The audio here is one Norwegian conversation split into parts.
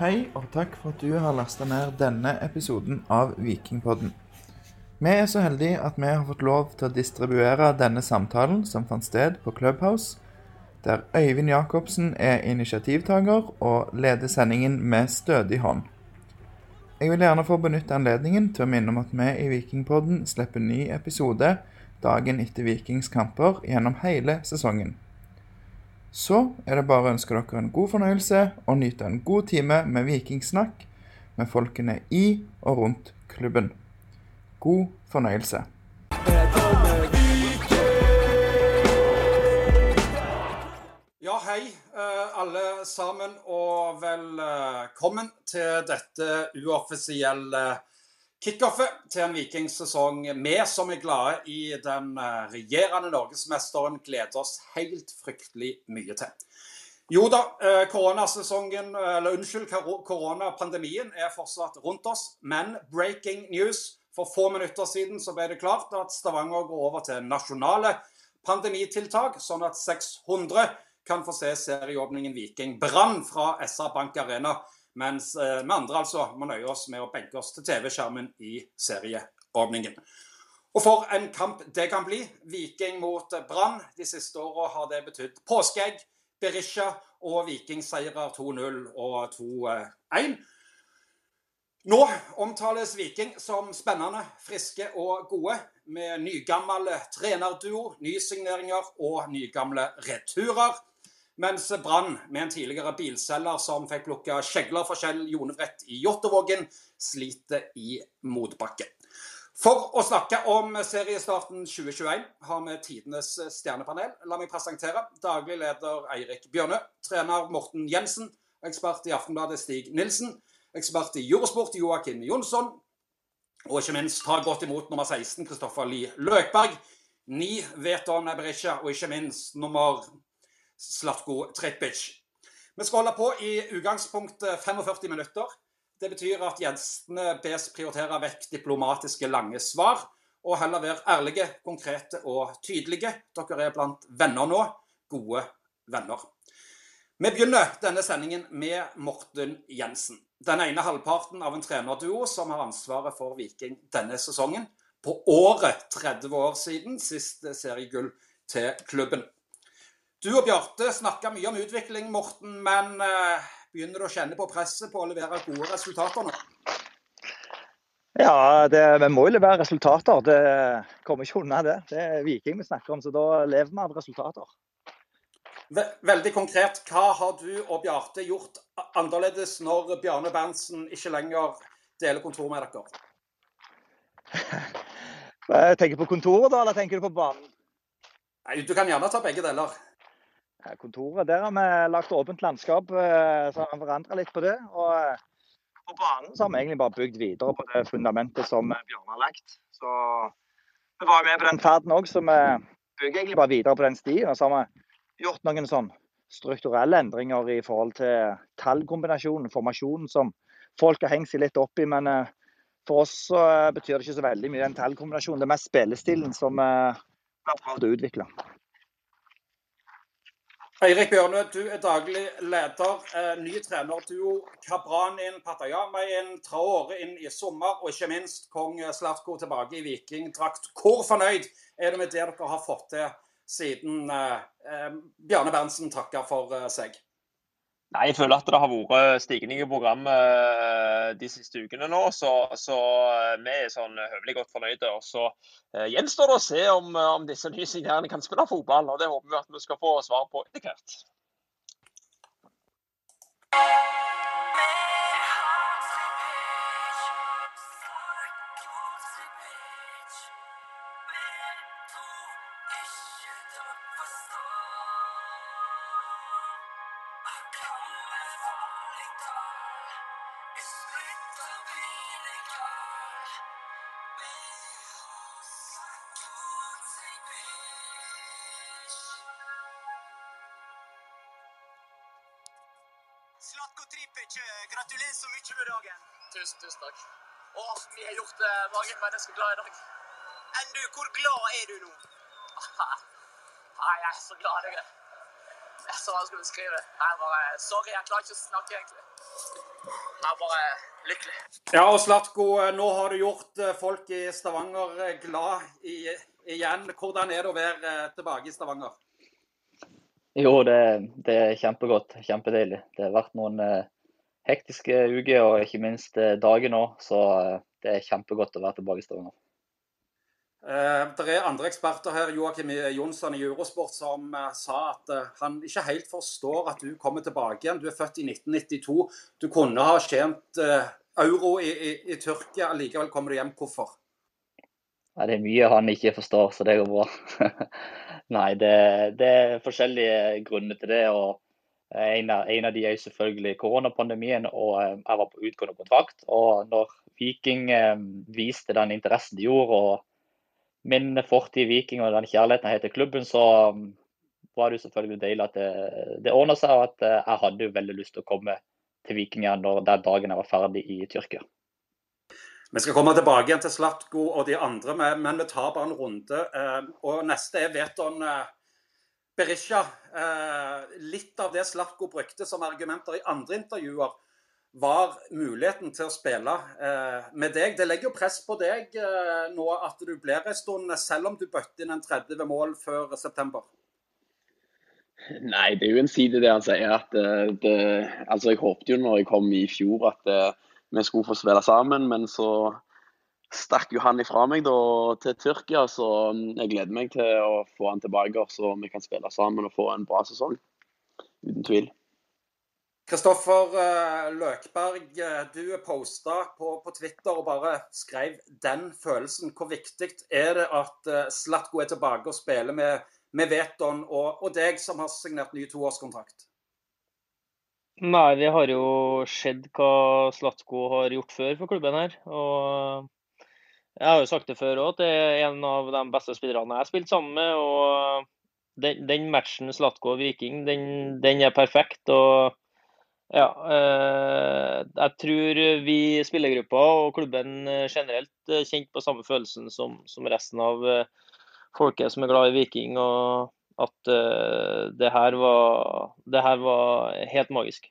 Hei, og takk for at du har lasta ned denne episoden av Vikingpodden. Vi er så heldige at vi har fått lov til å distribuere denne samtalen som fant sted på Clubhouse, der Øyvind Jacobsen er initiativtaker og leder sendingen med stødig hånd. Jeg vil gjerne få benytte anledningen til å minne om at vi i Vikingpodden slipper ny episode dagen etter Vikings kamper gjennom hele sesongen. Så er det bare å ønske dere en god fornøyelse og nyte en god time med vikingsnakk med folkene i og rundt klubben. God fornøyelse. Ja, hei eh, alle sammen, og velkommen til dette uoffisielle kickoffet til en vikingsesong. Vi som er glade i den eh, regjerende norgesmesteren, gleder oss helt fryktelig mye til. Jo da, eh, koronasesongen, eller unnskyld, koronapandemien er fortsatt rundt oss. Men breaking news. For få minutter siden så ble det klart at Stavanger går over til nasjonale pandemitiltak, sånn at 600 kan få se serieåpningen Viking Brann fra SR Bank Arena. Mens eh, vi andre altså må nøye oss med å benke oss til TV-skjermen i serieåpningen. Og for en kamp det kan bli. Viking mot Brann. De siste åra har det betydd påskeegg, Berisha og Vikingseirer 2-0 og 2-1. Nå omtales Viking som spennende, friske og gode, med nygammel trenerduo, nysigneringer og nygamle returer. Mens Brann, med en tidligere bilselger som fikk plukka skjegler for Kjell Jonevredt i Jåttåvågen, sliter i motbakke. For å snakke om seriestarten 2021 har vi tidenes stjernepanel. La meg presentere daglig leder Eirik Bjørnø, trener Morten Jensen, ekspert i Aftenbladet Stig Nilsen, ekspert i Eurosport Joakim Jonsson, og ikke minst har gått imot nummer 16 Kristoffer Lie Løkberg. Ni vet om Berisha, og ikke minst nummer Slatko Tripic. Vi skal holde på i utgangspunktet 45 minutter. Det betyr at gjestene bes prioritere vekk diplomatiske lange svar, og heller være ærlige, konkrete og tydelige. Dere er blant venner nå. Gode venner. Vi begynner denne sendingen med Morten Jensen. Den ene halvparten av en trenerduo som har ansvaret for Viking denne sesongen. På året 30 år siden sist seriegull til klubben. Du og Bjarte snakker mye om utvikling, Morten, men eh, begynner du å kjenne på presset på å levere gode resultater nå? Ja, det, vi må jo levere resultater. Det kommer ikke unna det. Det er Viking vi snakker om, så da lever vi av resultater. Veldig konkret, hva har du og Bjarte gjort annerledes når Bjarne Berntsen ikke lenger deler kontor med dere? Jeg tenker på kontoret, da, eller tenker du på banen? Nei, Du kan gjerne ta begge deler. Ja, Kontoret, Der har vi lagt åpent landskap, eh, så har vi forandra litt på det. Og eh, på banen så har vi egentlig bare bygd videre på det fundamentet som Bjørn har lagt. Så vi var med på den ferden òg, så vi bygger egentlig bare videre på den stien. Og så har vi gjort noen sånn strukturelle endringer i forhold til tallkombinasjonen, formasjonen, som folk har hengt seg litt opp i. Men eh, for oss så eh, betyr det ikke så veldig mye den tallkombinasjonen. Det er mest spillestilen som eh, vi har prøvd å utvikle. Eirik Bjørnø, du er daglig leder. Eh, ny trenerduo. Kabran inn, Patayama inn, Traore inn i sommer, og ikke minst kong Slatko tilbake i vikingdrakt. Hvor fornøyd er du med det dere har fått til siden eh, eh, Bjarne Berntsen takker for eh, seg? Nei, Jeg føler at det har vært stigning i programmet eh, de siste ukene nå, så, så eh, vi er sånn høvelig godt fornøyde. Og så eh, gjenstår det å se om, eh, om disse nye signerene kan spille fotball, og det håper vi at vi skal få svar på etter hvert. Mange mennesker glad i dag. Enn du, hvor glad er du nå? Ah, jeg er så glad jeg er. Jeg så hva jeg skulle beskrive. Jeg bare Sorry, jeg klarer ikke å snakke, egentlig. Jeg er bare lykkelig. Ja, og Slatko, nå har du gjort eh, folk i Stavanger eh, glad i, igjen. Hvordan er det å være eh, tilbake i Stavanger? Jo, det, det er kjempegodt. Kjempedeilig. Det har vært noen eh, hektiske uker og ikke minst eh, dager nå, så eh, det er kjempegodt å være tilbake i Stavanger. Eh, det er andre eksperter her, Joakim Jonsson i Eurosport, som eh, sa at eh, han ikke helt forstår at du kommer tilbake igjen. Du er født i 1992. Du kunne ha tjent eh, euro i, i, i Tyrkia, likevel kommer du hjem. Hvorfor? Nei, det er mye han ikke forstår, så det går bra. Nei, det, det er forskjellige grunner til det. og en av, en av de er selvfølgelig koronapandemien, og eh, jeg var på utgående kontrakt. Og når Viking eh, viste den interessen de gjorde, og min fortid i Viking og den kjærligheten jeg har til klubben, så um, var det jo selvfølgelig deilig at det, det ordna seg. Og at eh, jeg hadde jo veldig lyst til å komme til Viking igjen når den dagen jeg var ferdig i Tyrkia. Vi skal komme tilbake igjen til Slatko og de andre, men vi tar bare en runde. Eh, Og neste er Veton eh, Berisha. Eh, Litt av det Slatko brukte som argumenter i andre intervjuer, var muligheten til å spille eh, med deg. Det legger jo press på deg eh, nå at du blir en stund, selv om du bøtte inn en 30 mål før september. Nei, det er jo en side det han sier. at det, altså Jeg håpte jo når jeg kom i fjor at vi skulle få spille sammen, men så stakk jo han ifra meg da til Tyrkia. Så mm, jeg gleder meg til å få han tilbake, så vi kan spille sammen og få en bra sesong. Uten tvil. Kristoffer eh, Løkberg, eh, du posta på, på Twitter og bare skrev den følelsen. Hvor viktig er det at eh, Slatko er tilbake og spiller med, med Veton og, og deg, som har signert ny toårskontrakt? Nei, vi har jo sett hva Slatko har gjort før for klubben her. Og jeg har jo sagt det før òg, at det er en av de beste spillerne jeg har spilt sammen med. Og den, den matchen Slatko og Viking, den, den er perfekt. og ja, eh, jeg tror vi i spillergruppa og klubben generelt er kjent på samme følelsen som, som resten av eh, folket som er glad i Viking. Og at eh, det, her var, det her var helt magisk.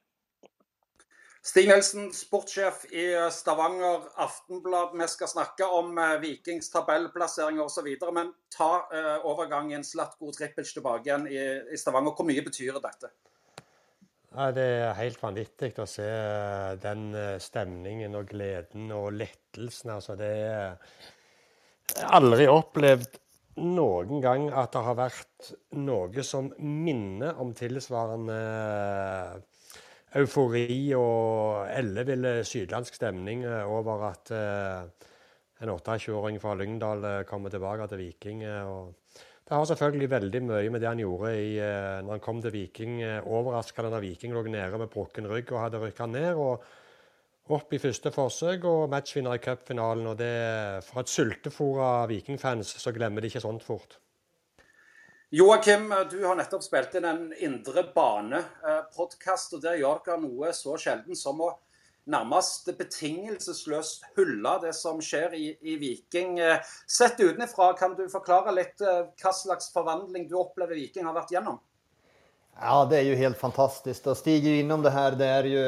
Stig Nelsen, sportssjef i Stavanger Aftenblad. Vi skal snakke om eh, Vikings tabellplasseringer osv. Men ta eh, overgangen Slatko Trippels tilbake igjen i, Stavanger. Hvor mye betyr dette? Det er helt vanvittig å se eh, den eh, stemningen og gleden og lettelsen. Altså, det er aldri opplevd noen gang at det har vært noe som minner om tilsvarende eufori og ellevill sydlandsk stemning over at en 28-åring fra Lyngdal kommer tilbake til Viking. det har selvfølgelig veldig mye med det han gjorde i, når han kom til Viking. Overraskende da Viking lå nede med brukken rygg og hadde rykka ned. og Opp i første forsøk og matchvinner i cupfinalen. og det, For et sultefòra Vikingfans så glemmer de ikke sånt fort. Joakim, du har nettopp spilt inn en Indre bane-podkast. og Der gjør dere noe så sjelden som å nærmest betingelsesløst hylle det som skjer i, i Viking. Sett utenfra, kan du forklare litt eh, hva slags forvandling du opplever Viking har vært gjennom? Ja, det är ju helt fantastiskt. Och stiger inom det här, det är ju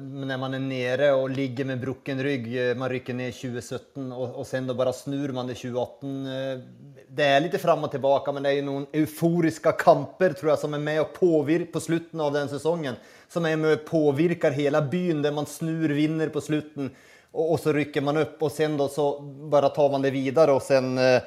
når när man är nere och ligger med brukken rygg. eh, Man rycker ner 2017 och, och sen då bara snur man det 2018. eh, Det är lite fram och tillbaka, men det är ju någon euforiska kamper tror jag som är med och påvirkar på slutet av den säsongen. Som är med och påvirkar hela byn där man snur, vinner på slutet. Och, och så rycker man upp och sen då så bara tar man det vidare och sen eh,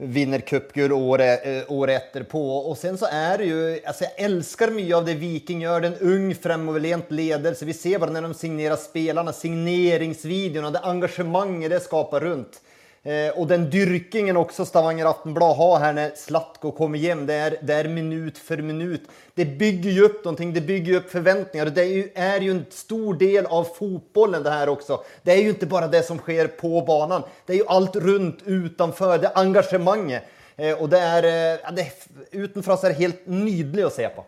vinner cupgull året, eh, året efterpå. Och sen så är det ju, alltså jag älskar mycket av det Viking gjør, den ung framåtlent ledelse. Vi ser bare når de signerer spelarna, signeringsvideorna, det engagemanget det skapar runt. Eh, och den dyrkingen också Stavanger Aftenblad har här när Slatko kommer hem, det är, det är minut för minut. Det bygger ju upp någonting, det bygger jo upp förväntningar och det är ju en stor del av fotbollen det här också. Det är ju inte bara det som sker på banan, det är ju allt runt utanför, det engagemanget. Eh, och det är, eh, utenfra är det helt nydelig å se på.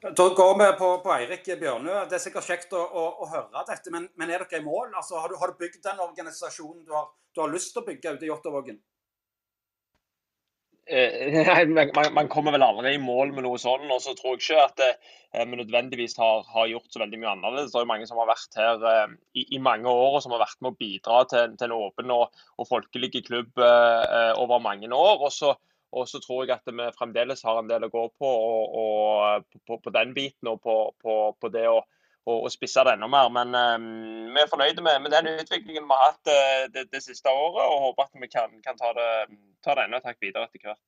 Da går vi på, på Eirik Bjørnø. Det er sikkert kjekt å, å, å høre dette, men, men er dere i mål? Altså, har, du, har du bygd den organisasjonen du har, du har lyst til å bygge ute i Jåttåvågen? Eh, man, man, kommer vel aldri i mål med noe sånn. Og så tror jeg ikke at eh, vi nødvendigvis har, har, gjort så veldig mye annerledes. Det er jo mange som har vært her eh, i, i, mange år og som har vært med å bidra til, til en åpen og, og folkelig klubb eh, over mange år. Og så, og så, tror jeg at vi fremdeles har en del å gå på, og, og, på, på den biten og på, på det å og spisse det enda mer. Men um, vi er fornøyde med, med, den utviklingen vi har hatt uh, det, det, siste året, og håper at vi kan, kan ta, det, ta det enda et hakk videre etter hvert.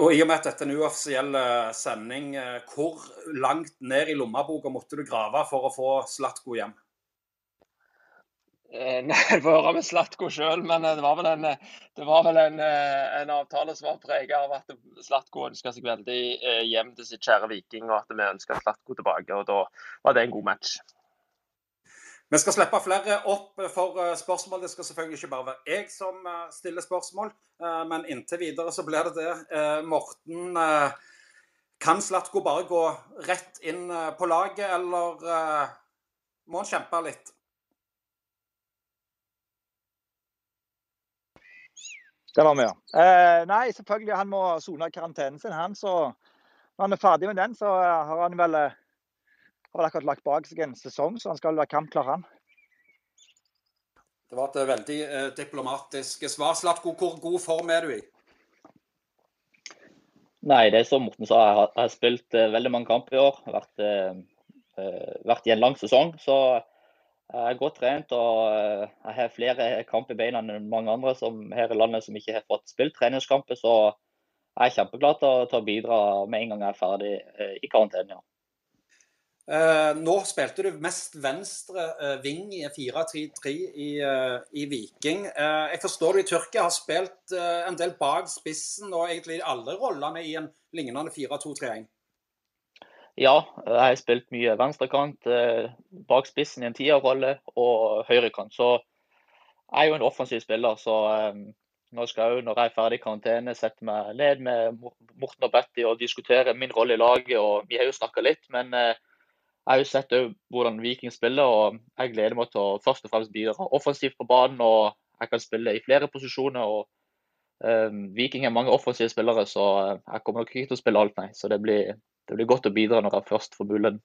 Og I og med at dette er en uoffisiell eh, sending, eh, hvor langt ned i lommeboka måtte du grave for å få Slatko hjem? Eh, høre med Slatko sjøl, men det var vel en, var vel en, en avtale som var preget av at Slatko ønska seg veldig hjem til sitt kjære Viking, og at vi ønska Slatko tilbake. og Da var det en god match. Vi skal slippe flere opp for eh, spørsmål. Det skal selvfølgelig ikke bare være jeg som eh, stiller spørsmål, eh, men inntil videre så blir det det. Morten, kan Slatko bare gå rett inn på laget, eller må han kjempe litt? Det var vi, ja. Eh, nei, selvfølgelig. Han må sone karantenen sin, han. Så når han er ferdig med den, så har han vel har vel akkurat lagt bak seg en sesong, så han skal være kampklar, han. Det var et veldig eh, diplomatisk svar. Slatko, hvor god form er du i? Nei, det er som Morten sa, jeg har, jeg har spilt eh, veldig mange kamper i år. Vært, eh, eh vært i en lang sesong. Så jeg er godt trent og eh, jeg har flere kamper i beina enn mange andre her i landet som ikke har fått spilt treningskamper. Så jeg er kjempeglad til, til å bidra med en gang jeg er ferdig eh, i karantene. Ja. Eh, nå spilte du mest venstre eh, ving i 4-3-3 i, eh, i, Viking. jeg forstår du i Tyrkia har spilt en del bak spissen og egentlig alle rollene i en lignende 4-2-3-1? Ja, jeg har spilt mye venstrekant, bak spissen i en tierrolle og høyrekant. Så jeg er jo en offensiv spiller, så nå skal jeg, når jeg er ferdig i karantene, sette meg ned med Morten og Betty og diskutere min rolle i laget. og Vi har jo snakka litt, men jeg har jo sett hvordan Viking spiller, og jeg gleder meg til å først og fremst bidra offensivt på banen. og Jeg kan spille i flere posisjoner. og Viking er mange offensive spillere, så eh, jeg kommer nok ikke til å spille alt, nei. Så det blir, det blir godt å bidra når jeg først får bullen.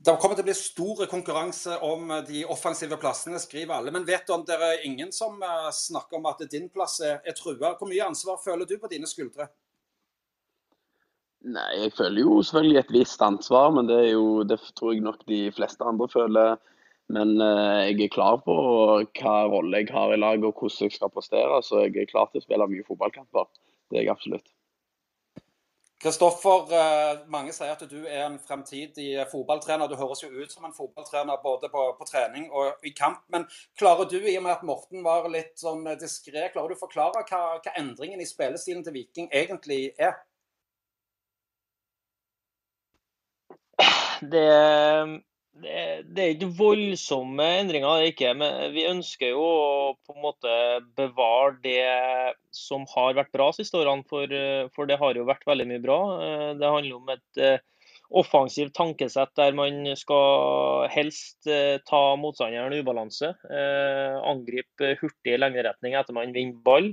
Det kommer til å bli stor konkurranse om de offensive plassene, skriver alle. Men vet du om det er ingen som eh, snakker om at din plass er, er trua? Hvor mye ansvar føler du på dine skuldre? Nei, jeg føler jo selvfølgelig et visst ansvar, men det, er jo, det tror jeg nok de fleste andre føler. Men eh, jeg er klar på hva rolle jeg har i laget og hvordan jeg skal prestere. Så jeg er klar til å spille mye fotballkamper. Det er jeg absolutt. Kristoffer, eh, mange sier at du er en fremtidig fotballtrener. Du høres jo ut som en fotballtrener både på, på trening og i kamp. Men klarer du, i og med at Morten var litt sånn diskré, klarer du å forklare hva, hva endringen i spillestilen til Viking egentlig er? Det, det, det, er ikke voldsomme endringer, er ikke. Men vi ønsker jo å på en måte bevare det som har vært bra siste årene. For, for det har jo vært veldig mye bra. Det handler om et eh, offensivt tankesett der man skal helst eh, ta motstanderen i ubalanse. Eh, angripe hurtig i lengderetning etter man vinner ball.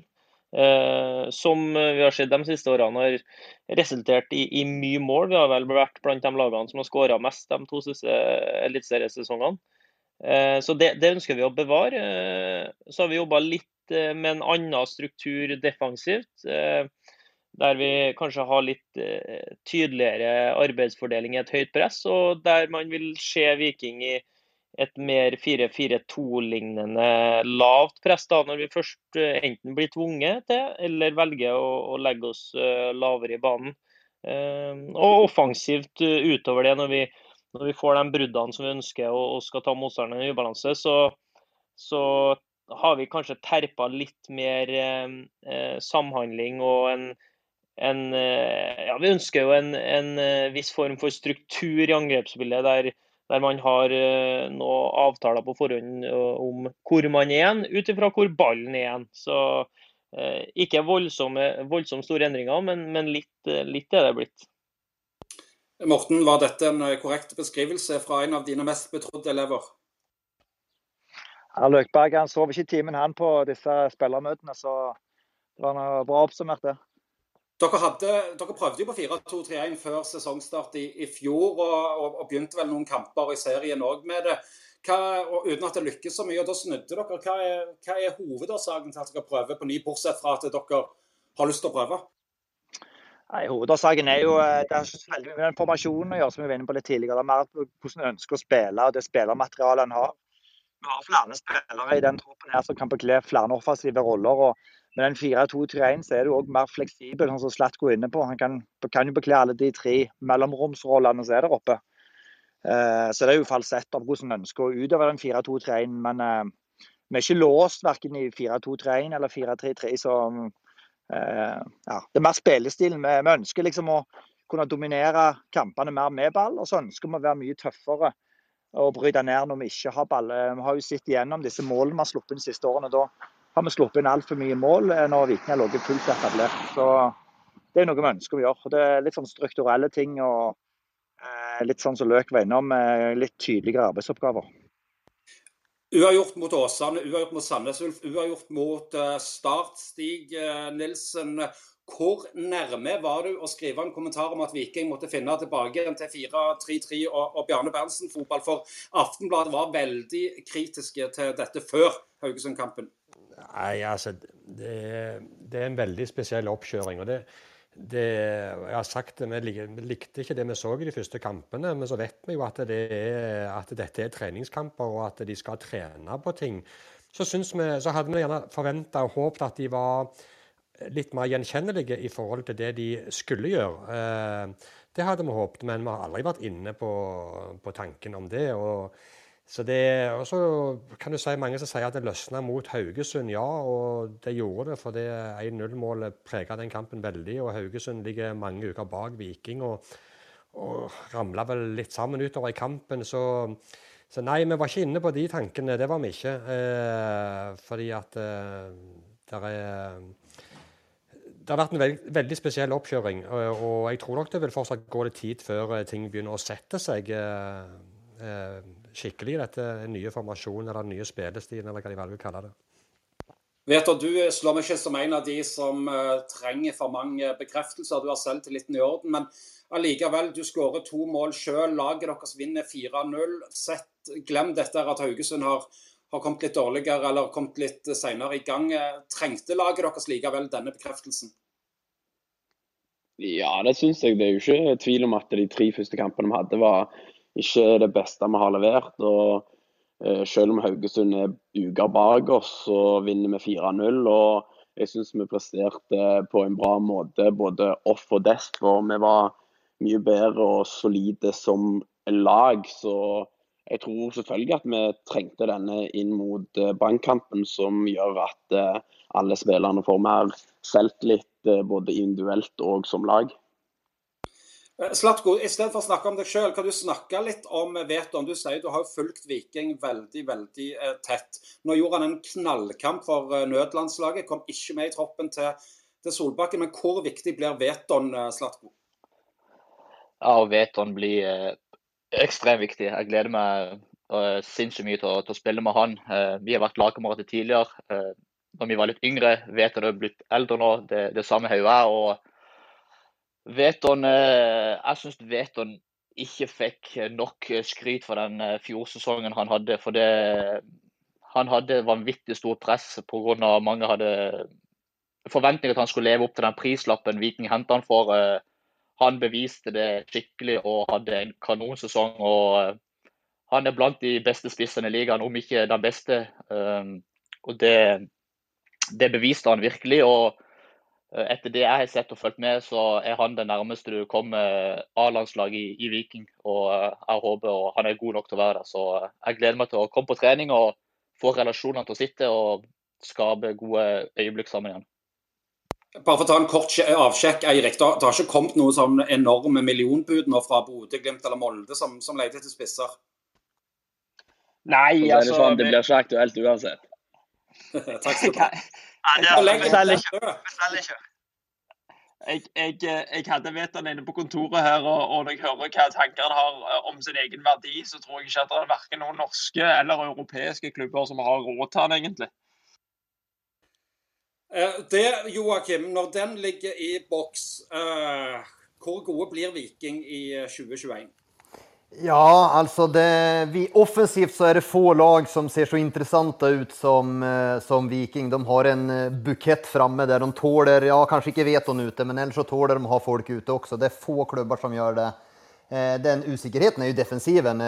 Eh, som vi har sett de siste årene har resultert i, i, mye mål. Vi har vel vært blant de lagene som har skåra mest de to siste eliteseriesesongene. Eh, så det, det, ønsker vi å bevare. Eh, så har vi jobba litt eh, med en annen struktur defensivt. Eh, der vi kanskje har litt eh, tydeligere arbeidsfordeling i et høyt press, og der man vil se Viking i et mer 4-4-2-lignende lavt press da, når vi først eh, enten blir tvunget til eller velger å, å legge oss uh, lavere i banen. Uh, og offensivt utover det, når vi, når vi, får de bruddene som vi ønsker og, og skal ta motstanderen i ubalanse, så, så, har vi kanskje terpa litt mer samhandling og en, en ja, Vi ønsker jo en, en viss form for struktur i angrepsbildet, der der man har eh, noen avtaler på forhånd eh, om hvor man er ut ifra hvor ballen er. Så eh, ikke voldsomme, voldsomt store endringer, men, men litt, litt, er det blitt. Morten, var dette en korrekt beskrivelse fra en av dine mest betrodde elever? Ja, Løkberg han sover ikke i timen han på disse spillermøtene, så Det var bra oppsummert, det. Dere, hadde, dere prøvde jo på 4-2-3-1 før sesongstart i, i fjor, og, og, og, begynte vel noen kamper i serien òg med det. Hva, og uten at det lykkes så mye, og da snudde dere. Hva er, hva er hovedårsaken til at dere prøver på ny, bortsett fra at dere har lyst til å prøve? Nei, Hovedårsaken er jo eh, det har ikke veldig mye med den formasjonen å gjøre, som vi var inne på litt tidligere. Det er mer hvordan en ønsker å spille og det spillermaterialet en har. Vi har flere spillere i den troppen her som kan bekle flere offensive roller. og med den 4-2-3-1 så er du òg mer fleksibel, sånn som Slatko er inne på. Han kan, kan jo bekle alle de tre mellomromsrollene som er der oppe. Eh, så det er jo falsett av hvordan en ønsker å utøve den 4-2-3-1. Men eh, vi er ikke låst verken i 4-2-3-1 eller 4-3-3. Så eh, ja, det er mer spillestilen. Vi, vi ønsker liksom å kunne dominere kampene mer med ball, og så ønsker vi å være mye tøffere og bryte ned når vi ikke har ball. Vi har jo sett igjennom disse målene vi har sluppet de siste årene. Da har vi sluppet inn altfor mye mål eh, når Viking har ligget fullt etablert. Så det er noe vi ønsker å gjøre. Det er litt sånn strukturelle ting og eh, litt sånn som Løk var innom, eh, litt tydeligere arbeidsoppgaver. Uavgjort mot Åsane, uavgjort mot Sandnes Ulf, uavgjort mot Start. Stig Nilsen, hvor nærme var du å skrive en kommentar om at Viking måtte finne tilbake til 4-3-3 og, Bjarne Berntsen-fotball? For Aftenbladet var veldig kritiske til dette før Haugesund-kampen. Nei, altså det, det, er en veldig spesiell oppkjøring. og det, det, jeg har sagt det, Vi likte ikke det vi så i de første kampene, men så vet vi jo at, det er, at dette er treningskamper og at de skal trene på ting. Så, vi, så hadde vi gjerne forventa og håpet at de var litt mer gjenkjennelige i forhold til det de skulle gjøre. Eh, det hadde vi håpet, men vi har aldri vært inne på, på tanken om det. og så det, og så kan du si mange som sier at det løsna mot Haugesund. Ja, og det gjorde det, for det 1-0-målet prega den kampen veldig. Og Haugesund ligger mange uker bak Viking og, og ramla vel litt sammen utover i kampen. Så, så, nei, vi var ikke inne på de tankene. Det var vi ikke. Eh, fordi at eh, det er det har vært en veldig, veldig spesiell oppkjøring, og, og, jeg tror nok det vil fortsatt gå litt tid før ting begynner å sette seg. Eh, eh skikkelig i dette nye formasjonen eller den nye spillestilen, eller hva de vil kalle det. Vet Du du slår meg ikke som en av de som uh, trenger for mange bekreftelser. Du har selvtilliten i orden, men allikevel, du skårer to mål sjøl. Laget deres vinner 4-0. Glem dette at Haugesund har, har, kommet litt dårligere eller kommet litt senere i gang. Trengte laget deres likevel denne bekreftelsen? Ja, det syns jeg. Det er jo ikke tvil om at de tre første kampene vi hadde, var ikke er det beste vi har levert. og eh, Selv om Haugesund er uker bak oss, så vinner vi 4-0. og Jeg syns vi presterte på en bra måte både off og dest. For vi var mye bedre og solide som lag. Så jeg tror selvfølgelig at vi trengte denne inn mot eh, bankkampen, som gjør at eh, alle spillerne får mer selvtillit både individuelt og som lag. Eh, Slatko, i stedet for å snakke om deg sjøl, kan du snakke litt om Veton? Du sier du har fulgt Viking veldig veldig eh, tett. Nå gjorde han en knallkamp for eh, nødlandslaget, kom ikke med i troppen til, til Solbakken. Men hvor viktig blir Veton, eh, Slatko? Ja, og Veton blir eh, ekstremt viktig. Jeg gleder meg eh, sinnssykt mye til å, til å, spille med han. vi har vært lagkamerater tidligere. Eh, når vi var litt yngre. Veton er blitt eldre nå, det, det samme har jo jeg. og Veton, eh, jeg syns Veton ikke fikk nok skryt for den eh, fjorsesongen han hadde. For det, han hadde vanvittig stort press pga. mange hadde forventninger til han skulle leve opp til den prislappen Viking henta han for. Eh, han beviste det skikkelig og hadde en kanonsesong. og Han er blant de beste spissene i ligaen, om ikke den beste. Og det, det beviste han virkelig. og Eh, etter det jeg har sett og fulgt med, så er han det nærmeste du kommer A-landslaget i, i, Viking. Og eh, jeg håper og han er god nok til å være der. Så eh, jeg gleder meg til å komme på trening og få relasjonene til å sitte og skape gode øyeblikk sammen igjen. Bare for å ta en kort avsjekk, Eirik. Det har ikke kommet noen sånn enorme millionbud nå fra Bodø, Glimt eller Molde som, som leter etter spisser? Nei, altså Det, sånn, det blir ikke aktuelt uansett. Takk skal du ha. Jeg, jeg, jeg, hadde Veton inne på kontoret her, og, og, når jeg hører hva tanker han har eh, om sin egen verdi, så tror jeg ikke at det er verken noen norske eller europeiske klubber som har råd til han, egentlig. Eh, Det, Joakim, når den ligger i boks, eh, hvor gode blir Viking i eh, 2021? Ja, altså det, vi, offensivt så er det få lag som ser så intressanta ut som, eh, som Viking. De har en eh, bukett framme der de tåler, ja Kanskje ikke veton ute, men ellers så tåler de å ha folk ute også. Det er få klubbar som gjør det. Eh, Den usikkerheten er jo defensiven.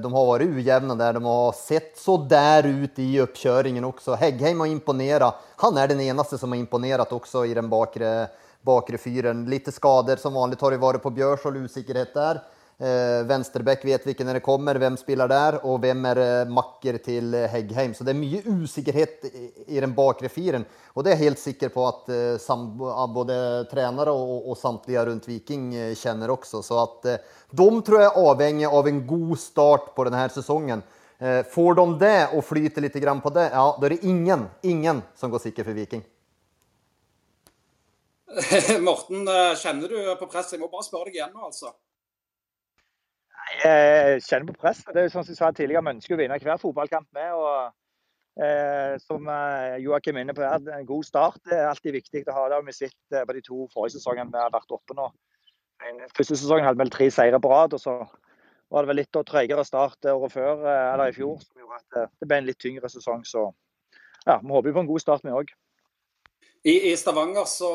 De har vært ujevne der. de har sett så der ut i oppkjøringen også. Häggheim har imponert. Han er den eneste som har imponert også i den bakre, bakre fyren. Lite skador som vanlig. har det varit på Björsål, usikkerhet där. Eh, vet vet ikke når det kommer, hvem spiller der, og hvem er makker til eh, Så det er mye usikkerhet i, den bakre firen. Og det er jeg helt sikker på eh, ja, både trenere og samtlige rundt Viking kjenner også. Så eh, de tror jeg er avhengig av en god start på denne sesongen. Eh, får de det og flyter litt på det, ja da er det ingen, ingen som går sikker for Viking. Morten, eh, kjenner du på press? Jeg må bare spørre deg igjen nå, altså. Jeg kjenner på press. Det er jo sånn som jeg sa tidligere, Vi ønsker å vinne hver fotballkamp med. og eh, Som eh, Joakim inne på, her, en god start det er alltid viktig å ha. Det vi sett eh, på de to forrige sesongene vi har vært oppe nå. Første sesongen hadde vi tre seire på rad. og så var det vel litt tregere start året før, eh, eller i fjor, som gjorde at eh, det ble en litt tyngre sesong. Så ja, vi håper på en god start, vi òg. I, I Stavanger så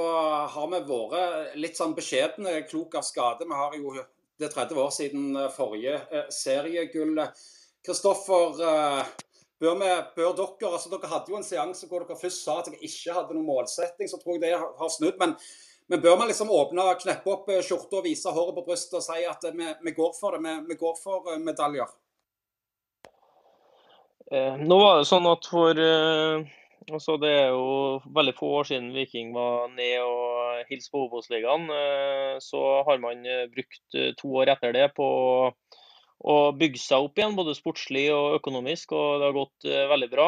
har vi vært litt sånn beskjedne, klok av skade. Vi har jo det er 30 år siden eh, forrige eh, seriegull. Kristoffer, eh, bør, bør dere altså Dere hadde jo en seanse hvor dere først sa at dere ikke hadde noen målsetting, så tror jeg det har snudd. Men, men bør man liksom åpne, kneppe opp skjorta og vise håret på brystet og si at vi, vi går for det, vi, vi går for medaljer? Eh, Nå var det sånn at for eh, altså Det er jo veldig få år siden Viking var ned og hilste på Obos-ligaen. Eh, Så har man eh, brukt eh, to år etter det på å bygge seg opp igjen, både sportslig og økonomisk, og det har gått veldig bra.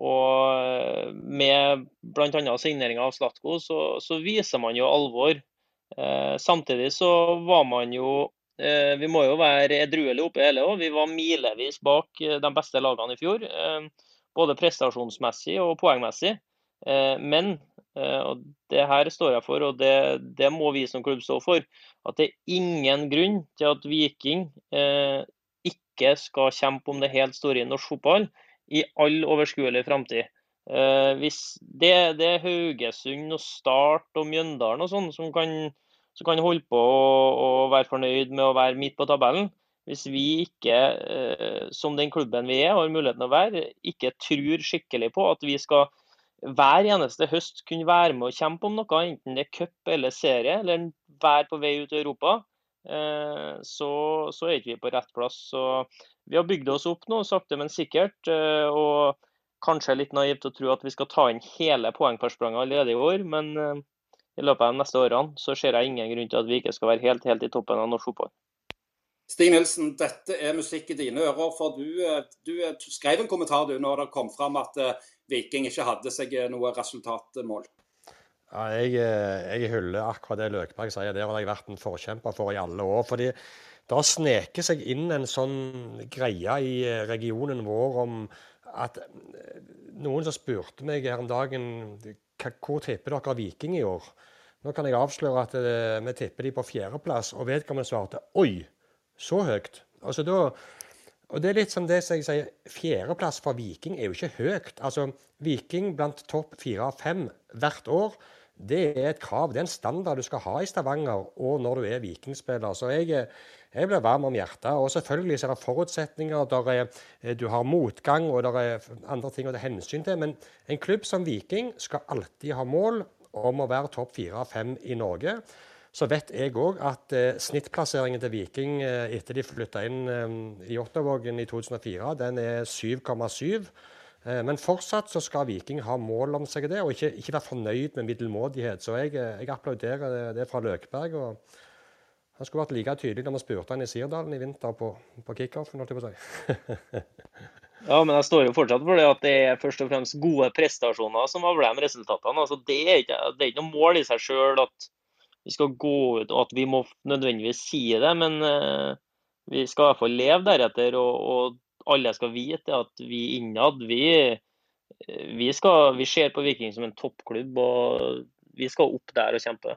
Og med bl.a. signeringa av Slatko, så, så viser man jo alvor. Samtidig så var man jo Vi må jo være edruelige oppe i hele òg. Vi var milevis bak de beste lagene i fjor. Både prestasjonsmessig og poengmessig. Eh, Men, eh, og det her står jeg for, og det, det må vi som klubb stå for, at det er ingen grunn til at Viking eh, ikke skal kjempe om det helt store i norsk fotball i all overskuelig framtid. Det, det er Haugesund og Start og Mjøndalen og sånn som kan, som kan holde på å være fornøyd med å være midt på tabellen. Hvis vi ikke, eh, som den klubben vi er, har muligheten å være, ikke tror skikkelig på at vi skal hver eneste høst kunne være med og kjempe om noe, enten det er cup eller serie, eller være på vei ut i Europa, eh, så, så er ikke vi på rett plass. Så vi har bygd oss opp nå, sakte, men sikkert. eh, Og kanskje litt naivt å tro at vi skal ta inn hele poengforspranget allerede i år, men i løpet av de neste årene så ser jeg ingen grunn til at vi ikke skal være helt, helt i toppen av norsk fotball. Stig Nilsen, dette er musikk i dine ører. For du, eh, du eh, skrev en kommentar du når det kom fram at eh, Viking ikke hadde seg noe resultatmål. Ja, jeg, jeg hyller akkurat det Løkberg sier. Det har jeg vært en forkjemper for i alle år. fordi det har sneket seg inn en sånn greie i regionen vår om at noen som spurte meg her om dagen hvor tipper dere Viking i år? Nå kan jeg avsløre at vi tipper de på fjerdeplass, og vedkommende svarte oi, så høyt. Altså da, og det er litt som det som jeg sier, fjerdeplass for Viking er jo ikke høyt. Altså Viking blant topp fire av fem hvert år, det er et krav. Det er en standard du skal ha i Stavanger og når du er vikingspiller. Så jeg, jeg blir varm om hjertet. Og selvfølgelig så er det forutsetninger. Der er, eh, du har motgang og der er andre ting å ta hensyn til. Men en klubb som Viking skal alltid ha mål om å være topp fire av fem i Norge. Så vet jeg òg at eh, snittplasseringen til Viking eh, etter de flytta inn eh, i Ottavågen i 2004, den er 7,7. Eh, men fortsatt så skal Viking ha mål om seg det, og ikke, ikke være fornøyd med middelmådighet. Så jeg, jeg applauderer det, fra Løkberg. og Han skulle vært like tydelig når vi spurte han i Sirdalen i vinter på, på kickoffen, holdt jeg på å. Ja, men jeg står jo fortsatt for det at det er først og fremst gode prestasjoner som avler de resultatene. Altså, det, er ikke, det er ikke noe mål i seg sjøl at vi skal gå ut og at vi må nødvendigvis si det, men eh, vi skal i hvert fall leve deretter. Og, og alle skal vite at vi innad vi vi, skal, vi ser på Viking som en toppklubb, og vi skal opp der og kjempe.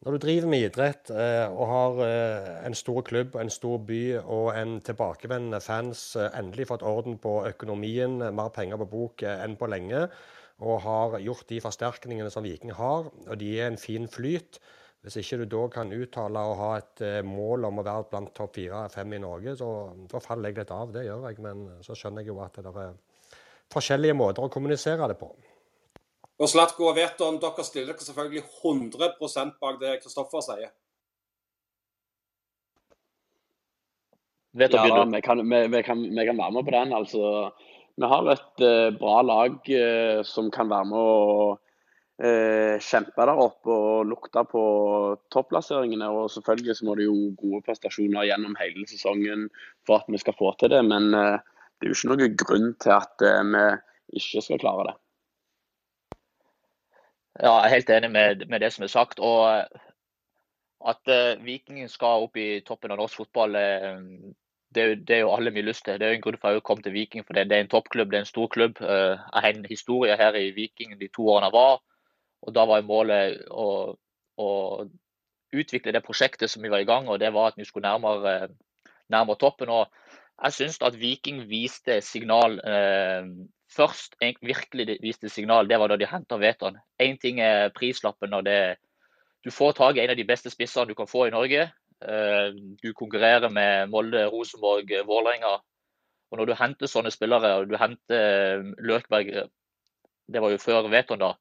Når du driver med idrett eh, og har eh, en stor klubb, en stor by og en tilbakevendende fans, eh, endelig fått orden på økonomien, mer penger på bok eh, enn på lenge, og har gjort de forsterkningene som Viking har, og de er en fin flyt, hvis ikke du da kan uttale og ha et eh, mål om å være blant topp fire-fem i Norge, så så, faller jeg litt av. Det gjør jeg. Men så skjønner jeg jo at det er forskjellige måter å kommunisere det på. Og Slatko og Veton, dere stiller dere selvfølgelig 100% bak det Kristoffer sier. Vet ja, da, vi, kan, vi, vi, kan, vi, kan, være med på den. altså. Vi har et uh, bra lag uh, som kan være med å eh, kjempe der oppe og lukte på topplasseringene. Og selvfølgelig så må det jo gode prestasjoner gjennom hele sesongen for at vi skal få til det. Men eh, det er jo ikke noen grunn til at eh, vi ikke skal klare det. Ja, jeg er helt enig med, med det som er sagt. og At uh, Viking skal opp i toppen av norsk fotball, uh, det, det, er jo alle mye lyst til. Det er jo en grunn for å komme til Viking, for det, det, er en toppklubb, det er en stor klubb. Jeg har en historie her i Viking de to årene jeg var. Og Da var målet å, å, utvikle det prosjektet som vi var i gang, og det var at vi skulle nærmere, nærmere toppen. og Jeg syns at Viking viste signal eh, først. virkelig viste signal, det var da de henta Veton. Én ting er prislappen når det, du får tak i en av de beste spissene du kan få i Norge. Eh, du konkurrerer med Molde, Rosenborg, Vålerenga. Og når du henter sånne spillere, og du henter Løkberg Det var jo før Veton, da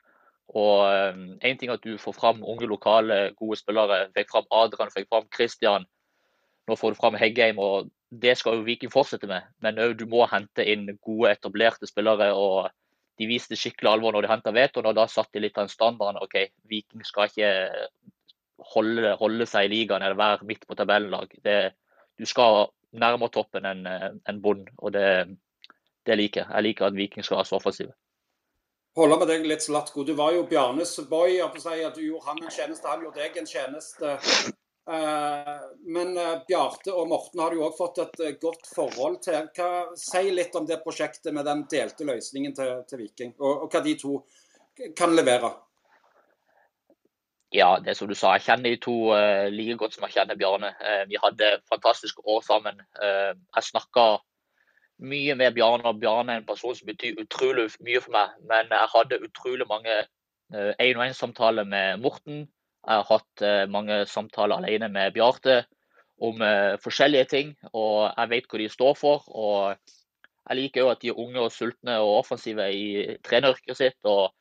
og Én ehm, ting er at du får fram unge, lokale, gode spillere. Fikk fram Adrian, fikk fram Christian. Nå får du fram Heggheim, og det skal jo Viking fortsette med. Men òg du må hente inn gode, etablerte spillere. og De viste skikkelig alvor når de henta Veton, og da satte de litt av standarden. OK, Viking skal ikke holde, holde seg i ligaen eller være midt på tabellenlag. Du skal nærmere toppen enn en Bond, og det, det liker jeg. Jeg liker at Viking skal være så offensive holde med deg litt, Slatko. Du var jo Bjarnes boy. Si at Du gjorde han en tjeneste, han gjorde deg en tjeneste. Eh, men eh, Bjarte og Morten har du òg fått et eh, godt forhold til. Hva, si litt om det prosjektet med den delte løsningen til, til Viking, og, og, hva de to kan levere. Ja, det som du sa, jeg kjenner de to uh, like godt som jeg kjenner Bjarne. Uh, vi hadde fantastiske år sammen. Uh, jeg snakka mye med Bjarne. og Bjarne er en person som betyr utrolig mye for meg. Men jeg hadde utrolig mange én-og-én-samtaler med Morten. Jeg har hatt mange samtaler alene med Bjarte om forskjellige ting. Og jeg vet hva de står for. og Jeg liker jo at de er unge og sultne og offensive i treneryrket sitt. og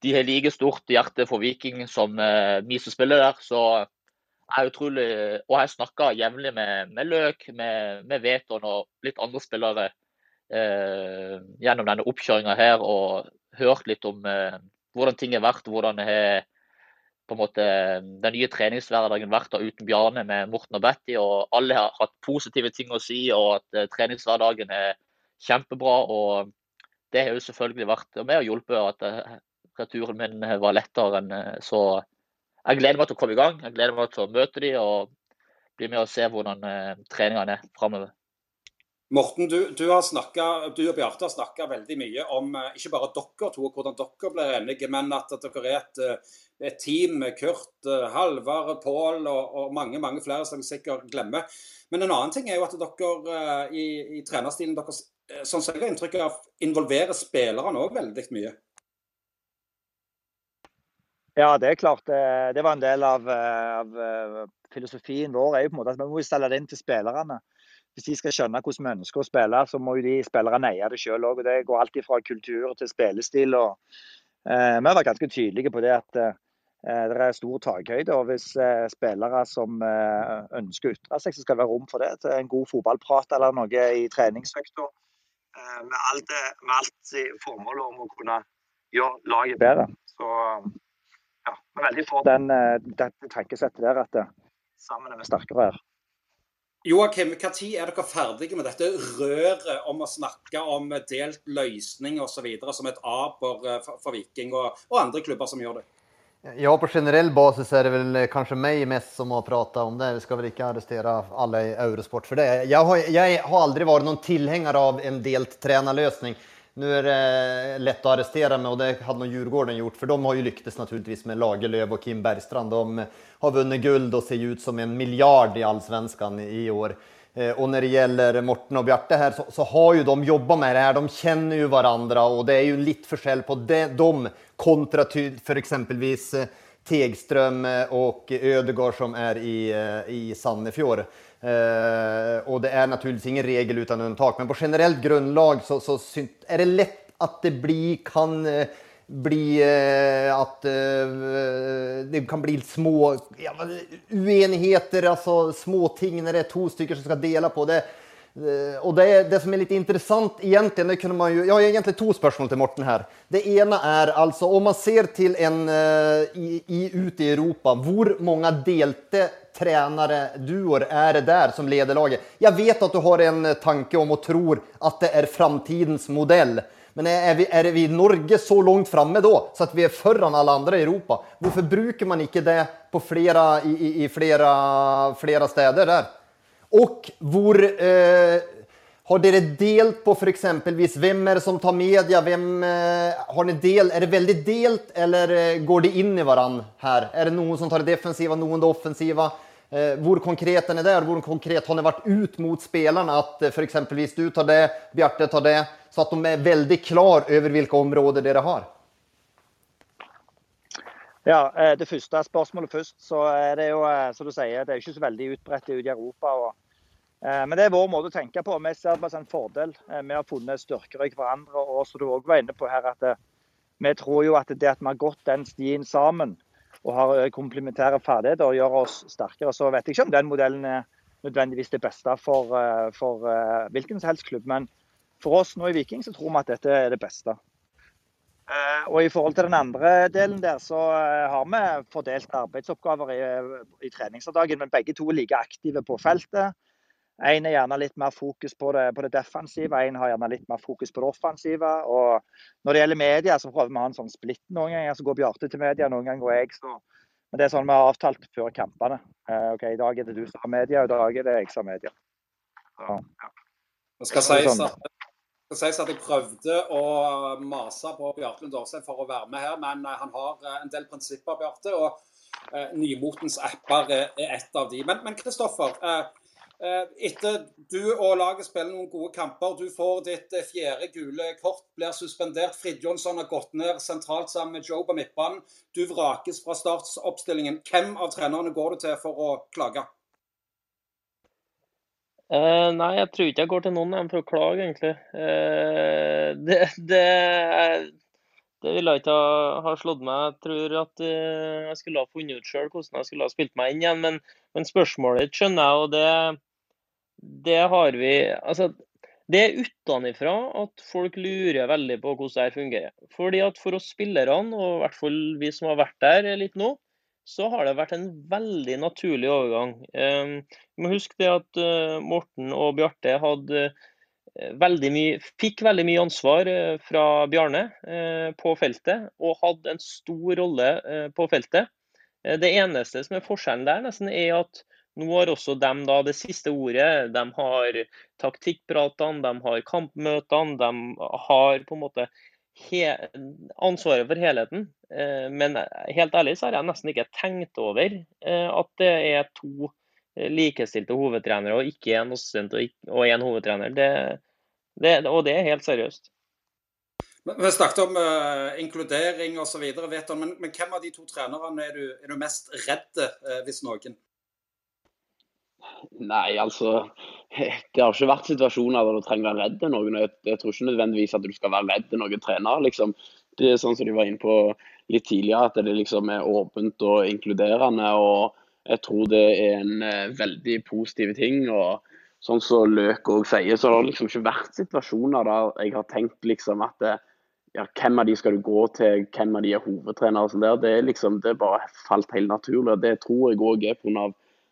De har like stort hjerte for Viking som vi som spiller der. så er utrolig Og jeg snakker jevnlig med, med, Løk, med, med Veton og litt andre spillere eh, gjennom denne oppkjøringa her, og hørt litt om eh, hvordan ting har vært. Hvordan har på en måte den nye treningshverdagen vært da uten Bjarne med Morten og Betty. og Alle har hatt positive ting å si, og at eh, treningshverdagen er kjempebra. og Det har jo selvfølgelig vært med å hjelpe at eh, turen min var lettere enn eh, så jeg gleder meg til å komme i gang. Jeg gleder meg til å møte dem og bli med og se hvordan eh, treningene er framover. Morten, du, du, snakket, du, og Bjarte har snakka veldig mye om eh, ikke bare dere to og hvordan dere ble enige, men at, at dere er et, eh, et, team med Kurt, eh, Halvard, Pål og, og, mange mange flere som jeg sikkert glemmer. Men en annen ting er jo at dere i, i trenerstilen deres, sånn som jeg har inntrykk av, involverer spillerne òg veldig mye. Ja, det er klart. Det var en del av, av filosofien vår. er jo på en måte at Vi må stelle det inn til spillerne. Hvis de skal skjønne hvordan vi ønsker å spille, så må jo de spillerne eie det sjøl òg. Det går alltid fra kultur til spillestil. og eh, Vi har vært ganske tydelige på det at eh, det er stor takhøyde. og Hvis eh, spillere som eh, ønsker å ytre seg, så skal det være rom for det. Til en god fotballprat eller noe i treningsøkta. Eh, med alt, med alt formålet om å kunne gjøre laget bedre. Så veldig for den, eh, tankesettet der at det sammen er vi sterkere her. Joakim, når er dere ferdige med dette røret om å snakke om delt løsning osv. som et aber eh, for, for Viking og, og, andre klubber som gjør det? Ja, på generell basis er det vel kanskje meg mest som har pratet om det. Vi skal vel ikke arrestere alle i Eurosport for det. Jeg har, jeg har aldri vært noen tilhenger av en delt trenerløsning. Nu är det lätt att arrestera mig och det hade nog Djurgården gjort för de har ju lyckats naturligtvis med Lagerlöf och Kim Bergstrand. De har vunnit guld och ser ut som en miljard i allsvenskan i år. Og och när det gäller Morten och Bjarte här så, så, har ju de jobbat med det här. De känner ju varandra och det är ju lite forskjell på de, kontra för exempelvis eh, Tegström och Ödegård som är i, i Sannefjord. Eh, och det är naturligtvis ingen regel utan undantag, men på generellt grundlag så, så är det lätt att det blir, kan eh, bli eh, eh, det kan bli små ja, uenigheter, alltså små ting när det är två stycken som ska dela på det. Og det, det som er litt interessant, egentlig, det man jo, Jeg har egentlig to spørsmål til Morten her. Det ene er altså om man ser til en eh, i, i, ute i Europa, hvor mange delte tränare duor är det där som leder laget? Jag vet att du har en tanke om och tror att det är framtidens modell. Men är vi, är vi i Norge så langt framme da, så at vi er foran alle andre i Europa? Hvorfor bruker man ikke det på flere, i, i, i flere, flere steder der? Og hvor eh, har dere delt på f.eks. hvem er det som tar media? Hvem, eh, har del? er det veldig delt eller eh, går det inn i hverandre her? Er det noen som tar det defensiva, noen det offensiva? Eh, hvor konkret er det? Hvor konkret har dere vært ut mot spillerne? At för du tar det, Bjarte tar det, så at de er veldig klar over hvilke områder dere har? Ja, Det første spørsmålet først. så er Det jo, som du sier, det er ikke så veldig utbredt ute i Europa. Og, men det er vår måte å tenke på. Vi ser det som en fordel. Vi har funnet styrker i hverandre. og som du også var inne på her, at Vi tror jo at det at vi har gått den stien sammen og har komplementære ferdigheter, gjør oss sterkere. Så vet jeg ikke om den modellen er nødvendigvis det beste for, for hvilken som helst klubb. Men for oss nå i Viking så tror vi at dette er det beste. Eh, og I forhold til den andre delen der, så eh, har vi fordelt arbeidsoppgaver i, i treningsdagen, men begge to er like aktive på feltet. Én er gjerne litt mer fokus på det, på det defensive, én har gjerne litt mer fokus på det offensive. Og når det gjelder media, så prøver vi å ha en sånn splitt noen ganger. Så går Bjarte til media, noen ganger går jeg. Så. Men det er sånn vi har avtalt før kampene. Uh, ok, I dag er det du som har media, og i dag er det jeg som har media. Så, ja. Det skal sies sånn. at Jeg prøvde å mase på Bjarte Lund for å være med her, men eh, han har eh, en del prinsipper, Bjarte. Og uh, Nymotens apper er, et av de. Men Kristoffer, etter du og laget spiller noen gode kamper, du får ditt fjerde gule kort, blir suspendert. Fridtjonsson har gått ned sentralt sammen med Joe på midtbanen. Du vrakes fra startsoppstillingen. Hvem av trenerne går du til for å klage? Uh, nei, jeg tror ikke jeg går til noen for å klage, egentlig. Uh, det, det, det ville jeg ikke ha, ha, slått meg. Jeg tror at uh, jeg skulle ha funnet ut sjøl hvordan jeg skulle ha spilt meg inn igjen. Men, men spørsmålet skjønner jeg, og det, det har vi Altså, det er utenfra at folk lurer veldig på hvordan det fungerer. Fordi at For oss spillerne, og i hvert fall vi som har vært der litt nå, så har det vært en veldig naturlig overgang. Ehm, vi må huske det at eh, Morten og Bjarte hadde eh, veldig mye, fikk veldig mye ansvar eh, fra Bjarne på feltet, og hadde en stor rolle på feltet. Det eneste som er forskjellen der, nesten, er at nå har også de da det siste ordet. De har taktikkpratene, de har kampmøtene, de har på en måte ansvaret for helheten. Eh, men helt ærlig så har jeg nesten ikke tenkt over eh, at det er to eh, likestilte hovedtrenere, og ikke en assistent og én hovedtrener. Det, det, og det er helt seriøst. Vi snakket om uh, inkludering osv., men, men hvem av de to trenerne er du, er du mest redd, uh, hvis noen? Nei, altså Det har ikke vært situasjoner der du trenger å være redd noen. Jeg, jeg tror ikke nødvendigvis at du skal være redd noen trener. liksom. Det er sånn som de var inne på litt tidligere, at det liksom er åpent og inkluderende. og Jeg tror det er en eh, veldig positiv ting. og Sånn som Løk òg sier, så har det liksom ikke vært situasjoner der jeg har tenkt liksom at det, ja, hvem av de skal du gå til, hvem av de er hovedtrenere. og sånn der. Det er liksom, det bare falt helt naturlig. og Det tror jeg òg er pga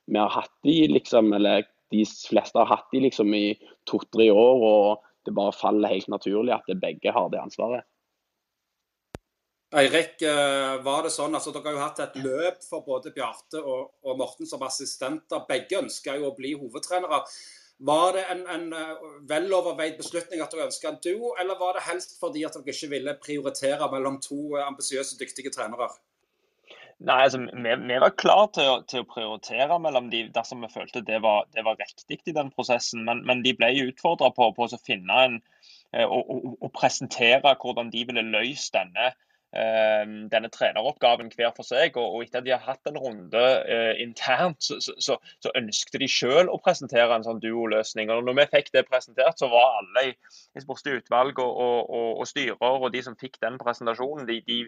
vi har hatt de, liksom, eller de fleste har hatt de liksom i to-tre år, og det bare faller helt naturlig at begge har det ansvaret. Eirik, eh, var det sånn, altså Dere har jo hatt et løp for både Bjarte og, og Morten som assistenter. Begge ønsker jo å bli hovedtrenere. Var det en, en veloverveid beslutning at dere ønska en duo, eller var det helst fordi at dere ikke ville prioritere mellom to ambisiøse, dyktige trenere? Nei, altså, vi, vi var klar til å, til å, prioritere mellom de dersom vi følte det var, det var riktig i den prosessen. Men, men de ble utfordra på, på å finne en og, presentere hvordan de ville løst denne denne treneroppgaven hver for seg. Og, og etter at de har hatt en runde eh, internt, så, så, så, ønsket de selv å presentere en sånn duoløsning. Og når vi fikk det presentert, så var alle i, i sportslig utvalg og, og, og, styrer og de som fikk den presentasjonen, de, de,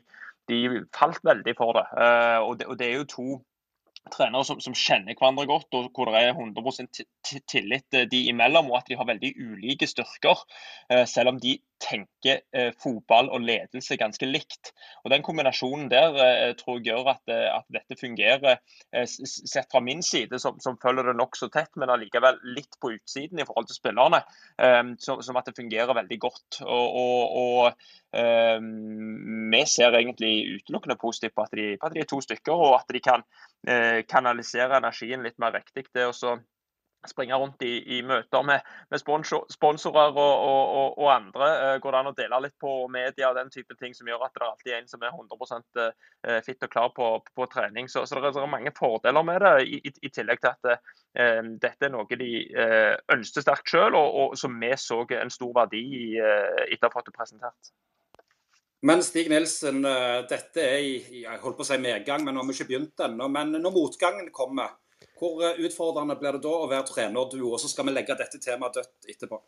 de falt veldig for det. Eh, og det. Og det er jo to trenere som, som, kjenner hverandre godt, og hvor det er 100 tillit de imellom, og at de har veldig ulike styrker. Uh, selv om de tenker eh, fotball og ledelse ganske likt. Og Den kombinasjonen der eh, tror jeg gjør at, eh, at dette fungerer, eh, sett fra min side, som, som følger det nokså tett, men allikevel litt på utsiden i forhold til spillerne. Eh, som, som, at det fungerer veldig godt. Og, og, eh, Vi ser egentlig utelukkende positivt på at, de, på at, de, er to stykker, og at de kan kanalisere energien litt mer riktig. Det også springe rundt i, i møter med, med sponsorer og, og, og, og, andre. Eh, går det an å dele litt på media og den type ting som gjør at det alltid er en som er 100 eh, fit og klar på, på, trening. Så, så, det er mange fordeler med det, i, i tillegg til at eh, dette er noe de eh, ønsket sterkt selv, og, som vi så en stor verdi i eh, etter å ha fått det presentert. Men Stig Nilsen, eh, dette er i jeg holdt på å si medgang, men nå har vi ikke begynt ennå. Men når motgangen kommer, hvor eh, utfordrende blir det da å være trenerduo? Og så skal vi legge dette temaet dødt etterpå.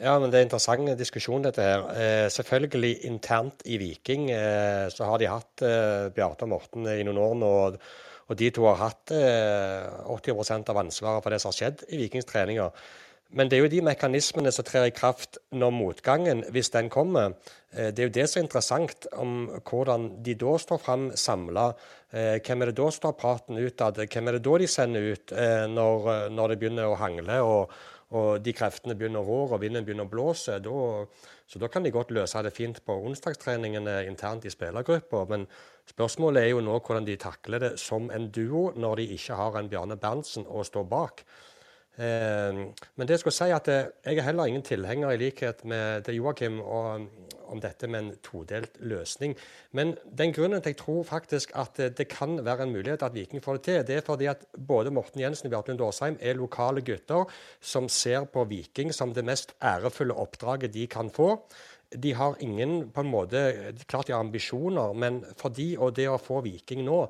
Ja, men Det er en interessant diskusjon, dette her. Eh, selvfølgelig internt i Viking eh, så har de hatt eh, Bjarte og Morten i noen år nå. Og de to har hatt eh, 80% av ansvaret for det som har skjedd i Vikings treninger. Men det er jo de mekanismene som trer i kraft når motgangen, hvis den kommer. Eh, det er jo det som er interessant, om hvordan de da står fram samla. Eh, hvem er det da står praten utad? Hvem er det da de sender ut eh, når, når det begynner å hangle og, og de kreftene begynner å rå og vinden begynner å blåse? Da, så da kan de godt løse det fint på onsdagstreningene internt i spillergruppa. Men spørsmålet er jo nå hvordan de takler det som en duo når de ikke har en Bjarne Berntsen å stå bak. Eh, men det skal si at eh, jeg er heller ingen tilhenger, i likhet med det Joakim, om dette med en todelt løsning. Men den grunnen til jeg tror faktisk at eh, det kan være en mulighet at Viking får det til, det er fordi at både Morten Jensen og Bjarte Lund Årsheim er lokale gutter som ser på Viking som det mest ærefulle oppdraget de kan få de har ingen på en måte, Klart de har ambisjoner, men for de og det å få Viking nå,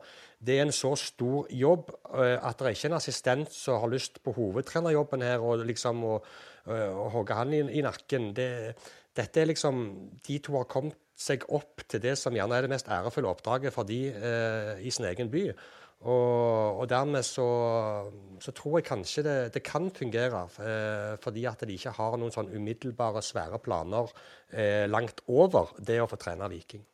det er en så stor jobb uh, at det er ikke en assistent som har lyst på hovedtrenerjobben her og liksom å, uh, hogge han i, i nakken. Det, dette er liksom De to har kommet seg opp til det som gjerne er det mest ærefulle oppdraget for de eh, i sin egen by. Og, og dermed så, så, tror jeg kanskje det, det kan fungere, eh, fordi at de ikke har noen sånn umiddelbare, svære planer eh, langt over det å få trene Viking.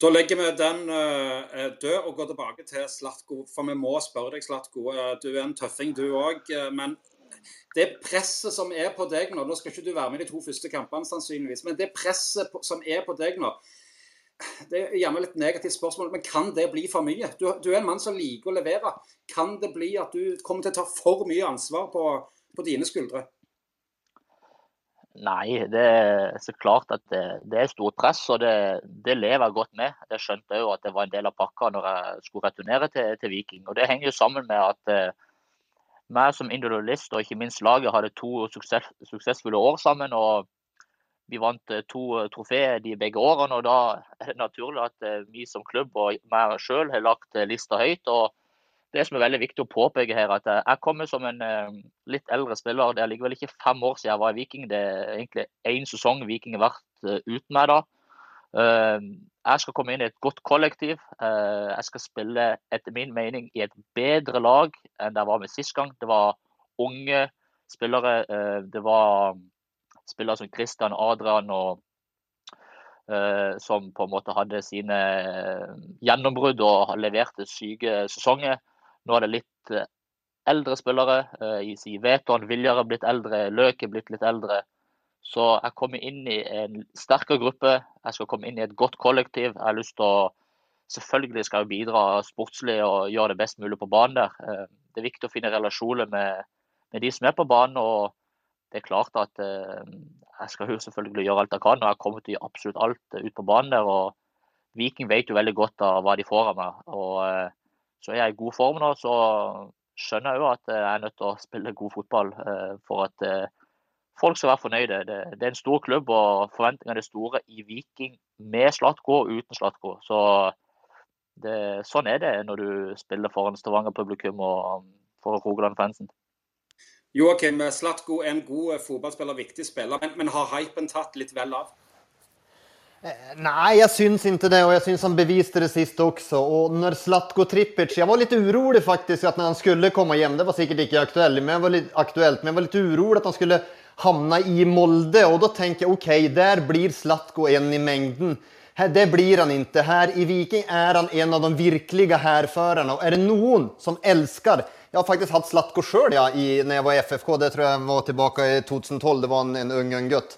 Da legger vi den uh, død og går tilbake til Slatko. For vi må spørre deg, Slatko. Uh, du er en tøffing, du òg. Uh, men det presset som er på deg nå Nå skal ikke du være med i de to første kampene, sannsynligvis. Men det presset som er på deg nå det er gjerne litt negativt spørsmål, men kan det bli for mye? Du, du, er en mann som liker å levere. Kan det bli at du kommer til å ta for mye ansvar på, på dine skuldre? Nei, det er så klart at det, det er stort press, og det, det, lever jeg godt med. Jeg skjønte jo at det var en del av pakka når jeg skulle returnere til, til Viking. Og Det henger jo sammen med at eh, meg som individualist og ikke minst laget hadde to suksess, suksessfulle år sammen. og vi vant eh, to eh, trofeer de begge årene, og da er det naturlig at eh, vi som klubb og meg sjøl har lagt lista høyt. og Det som er veldig viktig å påpeke her, at jeg kommer som en litt eldre spiller. Det er likevel ikke fem år siden jeg var i Viking. Det er egentlig én sesong Viking har vært uten meg da. Jeg skal komme inn i et godt kollektiv. Jeg skal spille etter min mening i et bedre lag enn det jeg var med sist gang. Det var unge spillere. Det var spillere som Christian Adrian og uh, som på en måte hadde sine eh, gjennombrudd og leverte syke sesonger. Nå er det litt uh, eldre spillere. I Veton Viljar er blitt eldre, Løk er blitt litt eldre. Så jeg kommer inn i en sterkere gruppe. Jeg skal komme inn i et godt kollektiv. Jeg har lyst til å Selvfølgelig skal jeg bidra sportslig og gjøre det best mulig på banen der. Det er viktig å finne relasjoner med med de som er på banen. og det er klart at eh, jeg skal jo selvfølgelig gjøre alt jeg kan, og jeg kommer til å gjøre absolutt alt ut på banen der. og Viking vet jo veldig godt av hva de får av meg. og eh, Så er jeg i god form nå, så skjønner jeg jo at jeg er nødt til å spille god fotball eh, for at eh, folk skal være fornøyde. Det, er en stor klubb, og forventningene er store i Viking med Slatko og uten Slatko. Så det, sånn er det når du spiller foran Stavanger-publikum og for Rogaland-fansen. Joakim, Slatko er en god fotballspiller, viktig spiller, men, men har hypen tatt litt vel av? Nei, jeg syns ikke det og jeg syns han beviste det sist også. Og når Slatko Trippic Jeg var litt urolig faktisk at når han skulle komme hjem det var sikkert ikke aktuelt, men jeg var litt, aktuelt, men jeg var litt urolig at han skulle havne i Molde Og da tenker jeg ok, der blir Slatko en i mengden. Det blir han ikke. Her i Viking er han en av de virkelige hærførerne. Og er det noen som älskar jag har faktisk hatt Slatko sjøl ja, i, jeg var i FFK, det tror jeg var tilbake i 2012, det var en, en ung, ung gutt.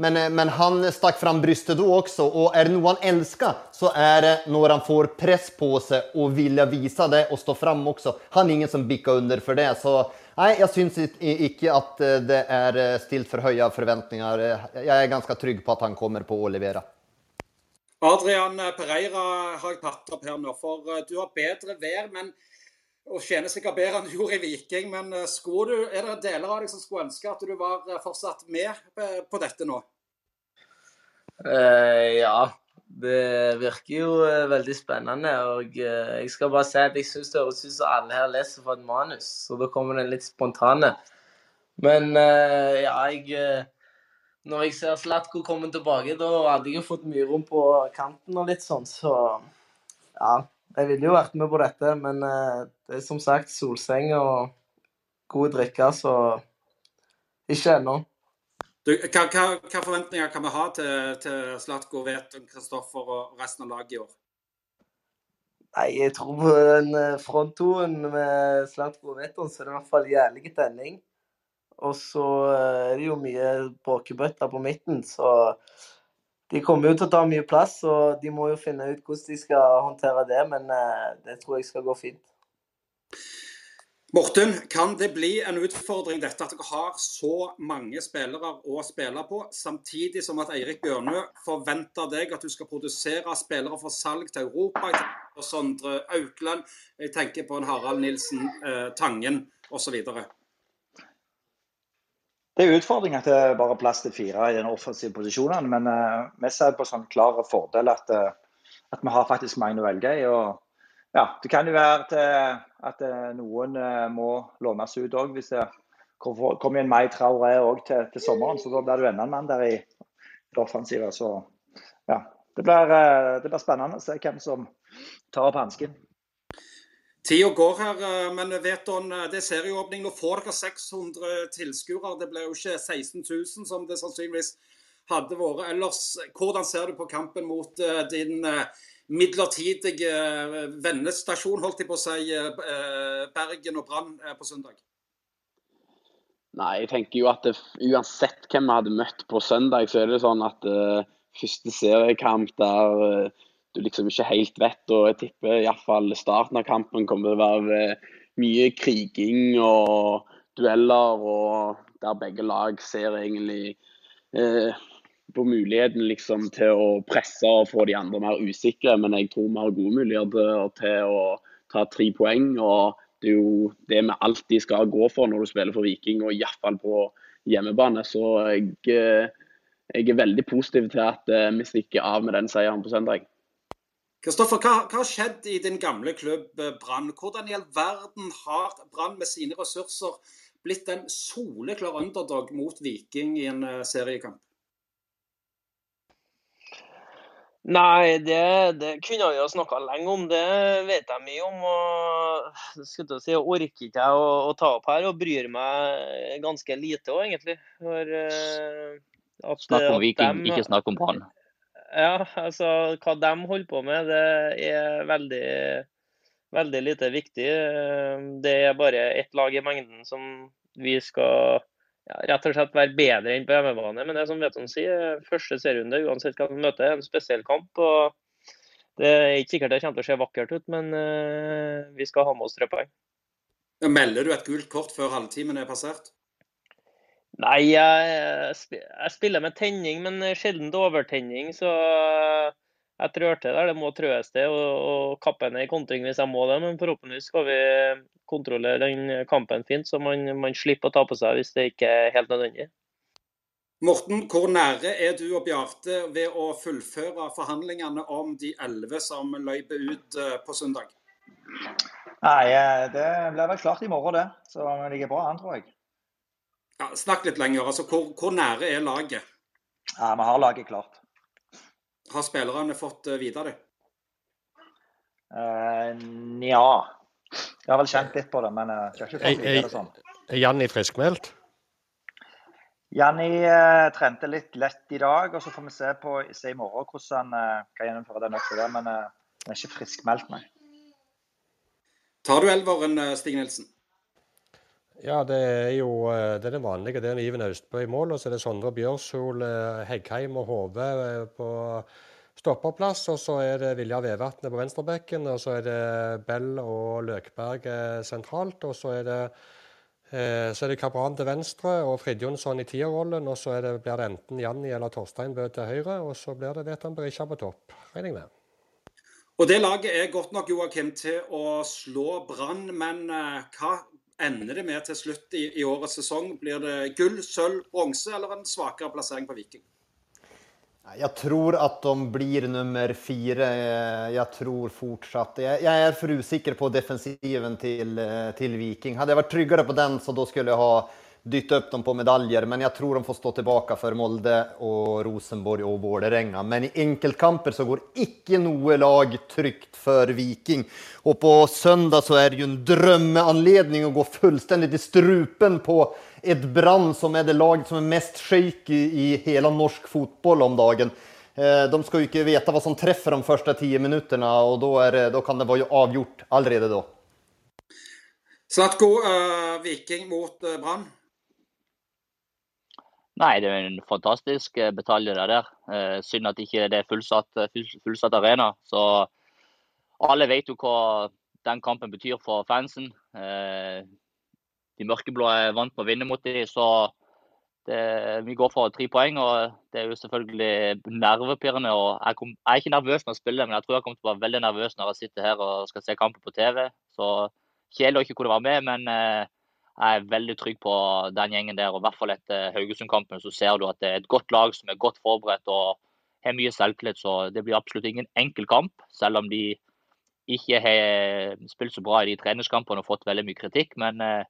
Men, eh, men, han stakk fram brystet da også. Og er det noe han elsker, så er det når han får press på seg og vilja vise det og stå fram også. Han er ingen som bikker under for det. Så nei, jeg syns ikke att eh, det är eh, stilt for høye forventninger. Jeg er ganske trygg på at han kommer på å levere. Adrian Pereira har jeg tatt opp her nå, for du har bedre vær, men og tjener sikkert bedre enn du gjorde i Viking. Men eh, du, er det deler av deg som skulle ønske at du var eh, fortsatt med eh, på dette nå? Eh, ja, det virker jo veldig spennende. Og jeg skal bare si at jeg syns det høres ut som alle her leser fra et manus, så da kommer den litt spontane. Men eh, ja, jeg Når jeg ser Slatko komme tilbake, da hadde jeg jo fått mye rom på kanten og litt sånn, så ja. Jeg ville jo vært med på dette, men eh, det er som sagt solseng og gode drikker, så ikke ennå. Hva, hva, hva, forventninger kan vi ha til, til Slatko, Veton, Kristoffer og resten av laget i år? Nei, Jeg tror på den eh, fronttoen med Slatko og Veton, så er det i hvert fall jævlig tenning. Og så eh, er det jo mye bråkebøtter på midten, så de kommer jo til å ta mye plass, og de må jo finne ut hvordan de skal håndtere det. Men eh, det tror jeg skal gå fint. Morten, kan det bli en utfordring dette at dere har så mange spillere å spille på, samtidig som at Eirik Bjørnø forventer deg at du skal produsere spillere for salg til Europa? Jeg tenker på Sondre Aukland, jeg tenker på en Harald Nilsen eh, Tangen osv. Det er utfordring at det er bare plass til fire i den offensive posisjonen, men uh, vi ser på sånn klar fordel at, uh, at, vi har faktisk mange å velge i. og ja, Det kan jo være til, at uh, noen må lånes ut òg, hvis det kommer en Mai Traoré òg til, til, sommeren. så Da blir du enda en mann der i det offensive. Så ja, det blir, det blir spennende å se hvem som tar opp hansken. Tida går her, eh, men vet eh, det er serieåpning. Nå får dere 600 tilskuere. Det ble jo ikke 16 000 som det sannsynligvis hadde vært. Ellers, hvordan ser du på kampen mot eh, din midlertidige vennestasjon, holdt jeg på å si, Bergen og Brann på søndag? Nei, jeg tenker jo at det, uansett hvem vi hadde møtt på søndag, så er det sånn at uh, første seriekamp der uh, du liksom ikke helt vet. og Jeg tipper iallfall starten av kampen kommer til å være eh, mye kriging og dueller, og der begge lag ser egentlig eh, på muligheten liksom til å presse og få de andre mer usikre. Men jeg tror vi har gode muligheter til å ta tre poeng. og Det er jo det vi alltid skal gå for når du spiller for Viking, og iallfall på hjemmebane. Så jeg, eh, jeg er veldig positiv til at eh, vi stikker av med den seieren på søndag. Kristoffer, hva, hva har skjedd i din gamle klubb eh, Brann? Hvordan i all verden har Brann med sine ressurser blitt en soleklar underdog mot Viking i en uh, seriekamp? Nei, det, det, kunne vi ha snakka lenge om. Det vet jeg mye om. og skal si, orker ikke jeg å, å, ta opp her, og bryr meg ganske lite òg, egentlig. For, uh, at, snakk om Viking, dem, ikke snakk om Brann. Ja, altså hva de holder på med, det er veldig, veldig lite viktig. Det er bare ett lag i mengden som vi skal ja, rett og slett være bedre enn på hjemmebane. Men det er som Veton sier, første serierunde, uansett hva vi møter, er en spesiell kamp. og Det er ikke sikkert det kommer til å se vakkert ut, men uh, vi skal ha med oss tre poeng. Melder du et gult kort før halvtimen er passert? Nei, jeg, jeg spiller med tenning, men sjelden overtenning. Så jeg trør til der det må trøes til, og, og kappe ned i kontring hvis jeg må det. Men forhåpentligvis skal vi kontrollere den kampen fint, så man, man slipper å ta på seg hvis det ikke er helt nødvendig. Morten, hvor nære er du og Bjarte ved å fullføre forhandlingene om de elleve som løyper ut eh, på søndag? Nei, eh, det blir vel klart i morgen, det. Så det ligger bra an, tror jeg. Ja, snakk litt lenger. altså Hvor, hvor nære er laget? Ja, Vi har laget klart. Har spillerne fått eh, vite det? Uh, Nja. Jeg har vel kjent litt på det, men jeg har ikke fått vite det sånn. er Janni friskmeldt? Janni uh, trente litt lett i dag, og så får vi se, på, se i morgen hvordan han uh, kan gjennomføre den økta der. Men han uh, er ikke friskmeldt, nei. Tar du elveren, eh, Stig Nilsen? Ja, det er jo eh, det er det vanlige. Det er Iven Austbø i mål, og så er det Sondre Bjørshol, eh, Heggheim og Hove eh, på stopperplass. Og så er det Vilja Vevatnet på venstrebekken, og så er det Bell og Løkberg sentralt. Og så er det eh, så er det Kabran til venstre og Fridjonsson i tierrollen. Og så det, blir det enten Janni eller Torstein Bø til høyre, og så blir det Vetan Berisha på topp, regner jeg med. Og det laget er godt nok, Joakim, til å slå Brann, men hva ender det med til slutt i, i årets sesong? Blir det gull, sølv, bronse eller en svakere plassering på Viking? Jeg tror at de blir nummer fire. Jeg tror fortsatt. Jeg, jeg er for usikker på defensiven til, til Viking. Hadde jeg vært tryggere på den så da skulle jeg ha dytt upp dem på medaljer. Men jag tror de får stå tilbake for Molde og Rosenborg og Vålerenga. Men i enkeltkamper så går ikke noe lag trygt for Viking. Og på søndag så er det jo en drømmeanledning å gå fullstendig i strupen på et Brann som er det laget som er mest shaky i hele norsk fotboll om dagen. Eh, De skal jo ikke veta hva som treffer de første ti minuttene, og da kan det være avgjort allerede da. Slatko, uh, Viking mot uh, Brann. Nei, det er en fantastisk betalje batalje det der. Eh, synd at ikke det er fullsatt, eh, fullsatt arena. Så alle vet jo hva den kampen betyr for fansen. Eh, de mørkeblå er vant med å vinne mot dem, så det, vi går for tre poeng. og Det er jo selvfølgelig nervepirrende. og jeg, kom, jeg er ikke nervøs når jeg spiller, men jeg tror jeg kommer til å være veldig nervøs når jeg sitter her og skal se kampen på TV. Så Kjedelig å ikke kunne være med, men eh, jeg er veldig trygg på den gjengen der. og I hvert fall etter Haugesund-kampen så ser du at det er et godt lag som er godt forberedt og har mye selvtillit. Så det blir absolutt ingen enkel kamp, selv om de ikke har spilt så bra i de treningskampene og fått veldig mye kritikk. Men eh,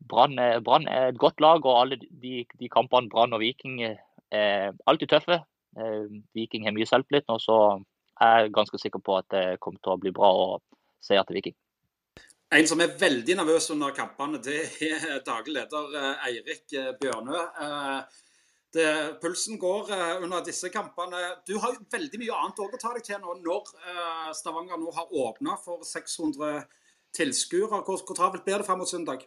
Brann er, et godt lag, og alle de, de kampene Brann og Viking er alltid tøffe. Eh, Viking har mye selvtillit nå, så jeg er ganske sikker på at det kommer til å bli bra å seier til Viking. En som er veldig nervøs under kampene, det er daglig leder eh, Eirik eh, Bjørnø. Eh, Det, pulsen går under disse kampene. Du har jo veldig mye annet å ta deg til nå, når Stavanger nå har åpna for 600 tilskuere. Hvor, hvor travelt blir det frem mot søndag?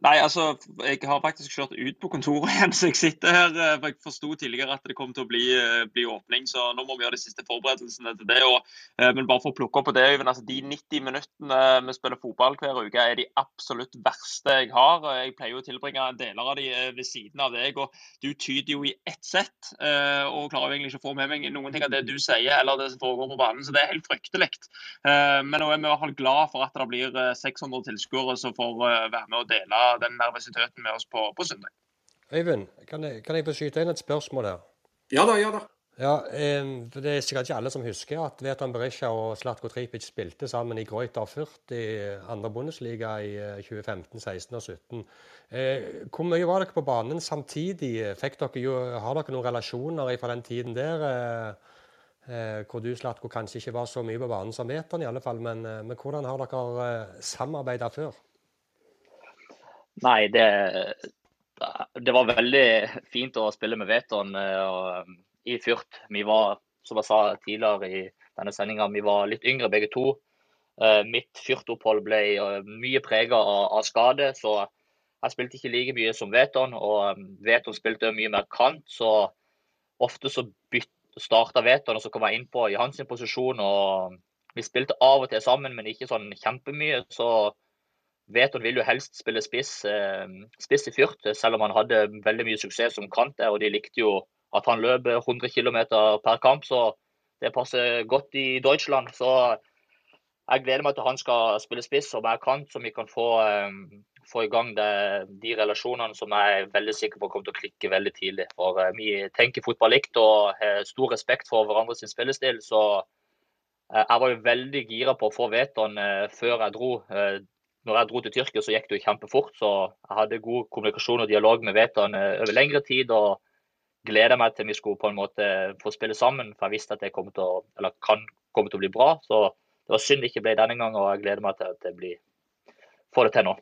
Nei, altså, jeg har faktisk kjørt ut på kontoret igjen, så jeg sitter her. eh, for Jeg forsto tidligere at det kom til å bli, eh, bli åpning, så nå må vi gjøre de siste forberedelsene til det. Og, eh, men bare for å plukke opp på det, Øyvind, altså De 90 minuttene vi spiller fotball hver uke, er de absolutt verste jeg har. Jeg pleier jo å tilbringe deler av de ved siden av deg, og du tyder jo i ett sett. Og klarer jo egentlig ikke å få med meg noen ting av det du sier eller det som foregår på banen, så det er helt fryktelig. Men nå er vi i hvert fall glad for at det blir eh, 600 tilskuere som får være med og dele den nervøsiteten med oss på, på søndag. Øyvind, kan jeg, kan jeg få skyte inn et spørsmål her? Ja da, ja da. Ja, eh, for Det er sikkert ikke alle som husker at Veton Berisha og Slatko Tripic spilte sammen i Greuter Fürth i andre Bundesliga i eh, 2015, 16 og 17. Eh, hvor mye var dere på banen samtidig? Fikk dere jo, har dere noen relasjoner fra den tiden der? Eh, eh, hvor du, Slatko, kanskje ikke var så mye på banen som Veton, i alle fall, men, eh, men hvordan har dere eh, samarbeida før? Nei, det, det var veldig fint å spille med Veton eh, i Fyrt. Vi var, som jeg sa tidligere i denne sendinga, vi var litt yngre begge to. Eh, Mitt Fyrt-opphold ble eh, mye prega av, av skade, så jeg spilte ikke like mye som Veton. Og eh, Veton spilte mye mer kant, så ofte så starta Veton, og så kom jeg innpå i hans posisjon. og Vi spilte av og til sammen, men ikke sånn kjempemye. så Veton vil jo helst spille spiss, spiss i fyrt, selv om han hadde veldig mye suksess som kant der. og De likte jo at han løp 100 km per kamp, så det passer godt i Deutschland. Så jeg gleder meg til han skal spille spiss og være kant, så vi kan få, få i gang det, de relasjonene som jeg er veldig sikker på kommer til å klikke veldig tidlig. For vi tenker fotball likt og har stor respekt for hverandres spillestil. så jeg var jo veldig gira på å få Veton før jeg dro. Når jeg dro til Tyrkia, så gikk det jo kjempefort. Så jeg hadde god kommunikasjon og dialog med Veton over lengre tid. og gleder meg til vi skulle på en måte få spille sammen. For jeg visste at det kom til å, eller kan komme til å bli bra. Så det var synd det ikke ble denne gangen, og jeg gleder meg til at det blir, får det til nå.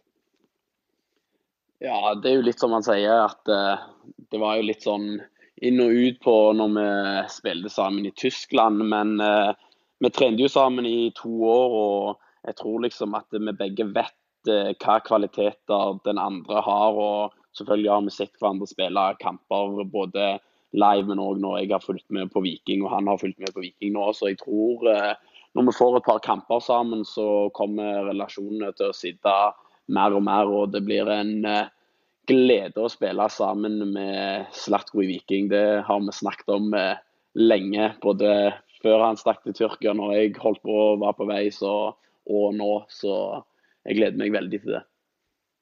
Ja, det er jo litt som man sier, at uh, det var jo litt sånn inn og ut på når vi spilte sammen i Tyskland. Men uh, vi trente jo sammen i to år, og jeg tror liksom at vi begge vet eh, hva kvaliteter den andre har. og Selvfølgelig har vi sett hverandre spille kamper både live, men òg når jeg har fulgt med på Viking og han har fulgt med på Viking nå. Så jeg tror når vi får et par kamper sammen, så kommer relasjonene til å sitte mer og mer. Og det blir en glede å spille sammen med Slatko i Viking. Det har vi snakket om lenge. Både før han stakk til Tyrkia, når jeg holdt på å være på vei, så, og nå. Så jeg gleder meg veldig til det.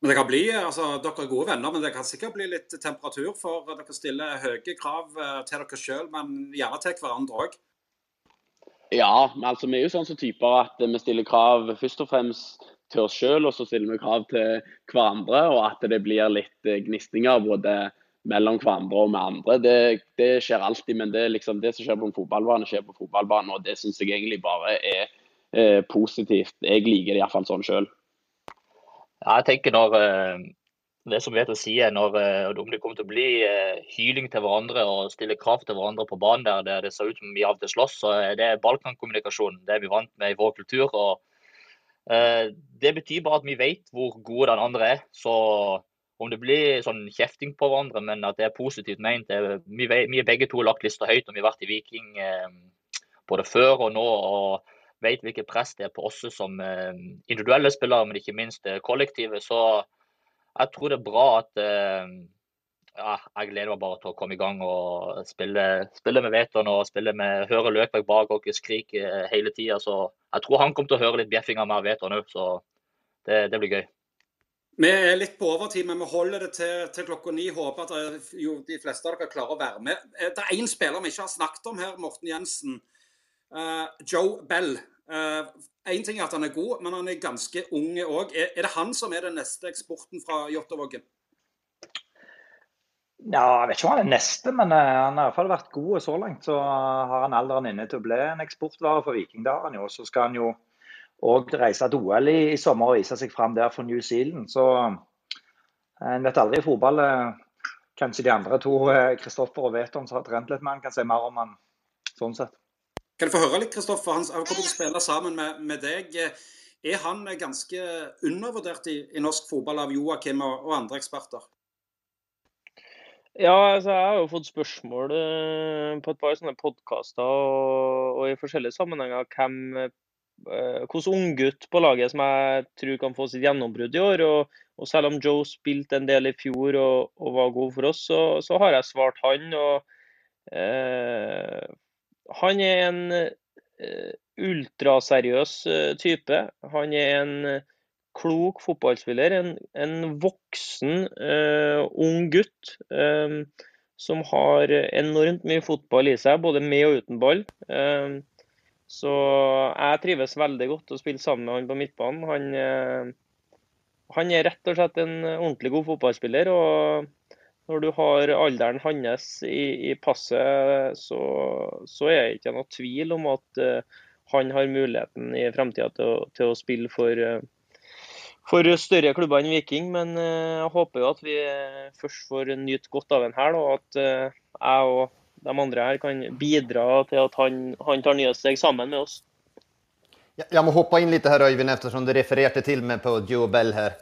Men det kan bli, altså, Dere er gode venner, men det kan sikkert bli litt temperatur. For dere stiller høye krav til dere sjøl, men gjerne til hverandre òg. Ja, men altså, vi er jo sånn som typer at vi stiller krav først og fremst til oss sjøl, og så stiller vi krav til hverandre. Og at det blir litt gnistinger både mellom hverandre og med andre. Det, det skjer alltid, men det, liksom, det, som skjer på en fotballbane, skjer på fotballbanen. Og det syns jeg egentlig bare er eh, positivt. Jeg liker det iallfall sånn sjøl. Ja, jeg tenker når det som vet å si er når, om det kommer til å bli hyling til hverandre og stille krav til hverandre på banen der, der det ser ut som vi av og til slåss, så er det Balkankommunikasjon. Det er vi vant med i vår kultur. og Det betyr bare at vi vet hvor gode den andre er. Så om det blir sånn kjefting på hverandre, men at det er positivt ment er, vi, vi er begge to lagt lista høyt, og vi har vært i Viking uh, både før og nå. og vet hvilket press det er på oss som individuelle spillere, men ikke minst kollektivet. Så jeg tror det er bra at ja, Jeg gleder meg bare til å komme i gang og spille, spille med Veton og spille med, høre Løkberg bak og skrike hele tida. Så jeg tror han kommer til å høre litt bjeffing av meg og Veton òg, så det, det, blir gøy. Vi er litt på overtid, men vi holder det til, til klokka ni. Håper at jo, de fleste av dere klarer å være med. Det er én spiller vi ikke har snakket om her, Morten Jensen. Uh, Joe Bell. Én uh, ting er at han er god, men han er ganske ung òg. Er, det han som er den neste eksporten fra Jåttåvågen? Ja, jeg vet ikke om han er neste, men uh, han har i hvert fall vært god så langt. Så har han alderen inne til å bli en eksportvare for Viking. Det har han jo. Så skal han jo òg reise til OL i, i, sommer og vise seg fram der for New Zealand. Så en vet aldri i fotball. Kanskje de andre to, Kristoffer og Veton, har trent litt med han, kan si mer om han sånn sett. Kan jeg få høre litt, Kristoffer? Han har kommet til å spille sammen med, med, deg. Er han ganske undervurdert i, i norsk fotball av Joakim og, og, andre eksperter? Ja, altså jeg har jo fått spørsmål uh, på et par sånne podkaster og, og, i forskjellige sammenhenger hvem uh, hvilken unggutt på laget som jeg tror kan få sitt gjennombrudd i år. Og, og selv om Joe spilte en del i fjor og, og var god for oss, så, så har jeg svart han. og uh, han er en uh, ultraseriøs uh, type. Han er en uh, klok fotballspiller. En, en voksen, ung gutt som har enormt mye fotball i seg, både med og uten ball. så jeg trives veldig godt å spille sammen med han på midtbanen. Han, han er rett og slett en ordentlig god fotballspiller. og når du har alderen hans i, i passet, så, så, er det ikke noe tvil om at uh, han har muligheten i fremtida til, til, å spille for, uh, for større klubber enn Viking. Men uh, jeg håper jo at vi først får nyte godt av den her, og at jeg og de andre her kan bidra til at han, han tar nye steg sammen med oss. Jeg må hoppe inn litt her, Øyvind, ettersom du refererte til meg på Joe Bell her.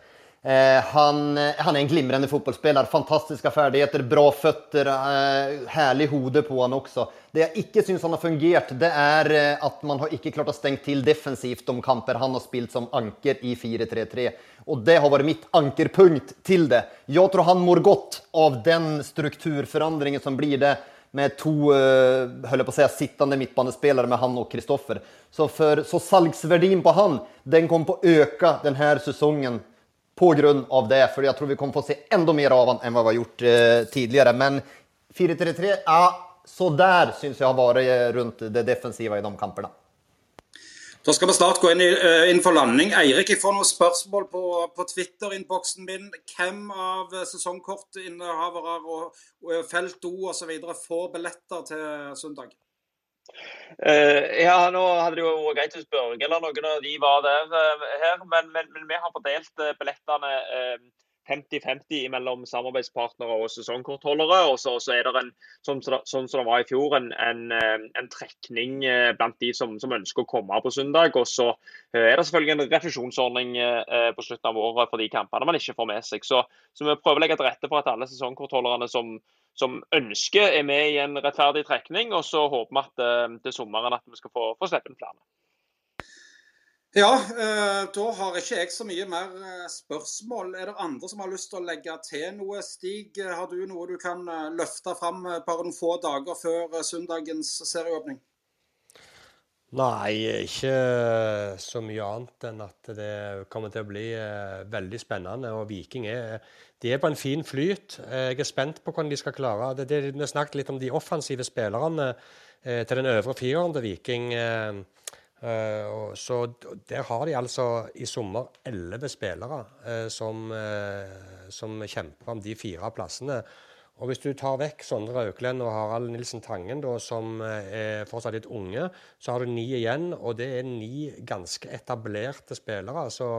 Eh, han, eh, han, er en glimrende fotballspiller. Fantastiske ferdigheter, bra føtter, herlig hode på han også. Det jeg ikke syns han har fungert, det er eh, at man har ikke klart å stenge til defensivt de kamper han har spilt som anker i 4-3-3. Og det har vært mitt ankerpunkt til det. Jeg tror han mår godt av den strukturforandringen som blir det med to å si, sittende midtbanespillere med han og Kristoffer. Så, så salgsverdien på han den kom på å øke denne sesongen av det. For jeg tror vi kommer få se enda mer av han enn hva vi har gjort eh, tidligere. Men 4-3-3, ja, så der syns jeg har vært eh, rundt det defensive i de kampene. Da skal vi snart gå inn, i, uh, inn for landing. Eirik, jeg får noen spørsmål på, på Twitter-innboksen min. Hvem av sesongkortinnehavere og, og Felt O osv. får billetter til søndag? Uh, ja, nå hadde det jo vært greit hvis Børge eller noen av de var der uh, her, men, men, men, vi har fordelt uh, billettene 50-50 mellom samarbeidspartnere og sesongkortholdere. Og så er det en, sånn, sånn, som det var i fjor, en, en, en trekning blant de som, som, ønsker å komme på søndag. Og så er det selvfølgelig en refusjonsordning på slutten av året for de kampene man ikke får med seg. Så, så vi prøver å legge til rette for at alle sesongkortholderne som, som ønsker er med i en rettferdig trekning. Og så håper vi at uh, til sommeren at vi skal få, få slippe inn flere. Ja, uh, da har ikke jeg så mye mer uh, spørsmål. Er det andre som har lyst til å legge til noe? Stig, har du noe du kan løfte fram bare noen få dager før søndagens serieåpning? Nei, ikke så mye annet enn at det kommer til å bli veldig spennende. Og Viking er er på en fin flyt. Jeg er spent på hvordan de skal klare det. det vi snakket litt om de offensive spillerne eh, til den øvre fireren til Viking. Eh, eh, så Der har de altså i sommer elleve spillere eh, som, eh, som, kjemper om de fire plassene. Og Hvis du tar vekk Sondre Auklend og Harald Nilsen Tangen, da, som eh, er fortsatt litt unge, så har du ni igjen. Og det er ni ganske etablerte spillere. så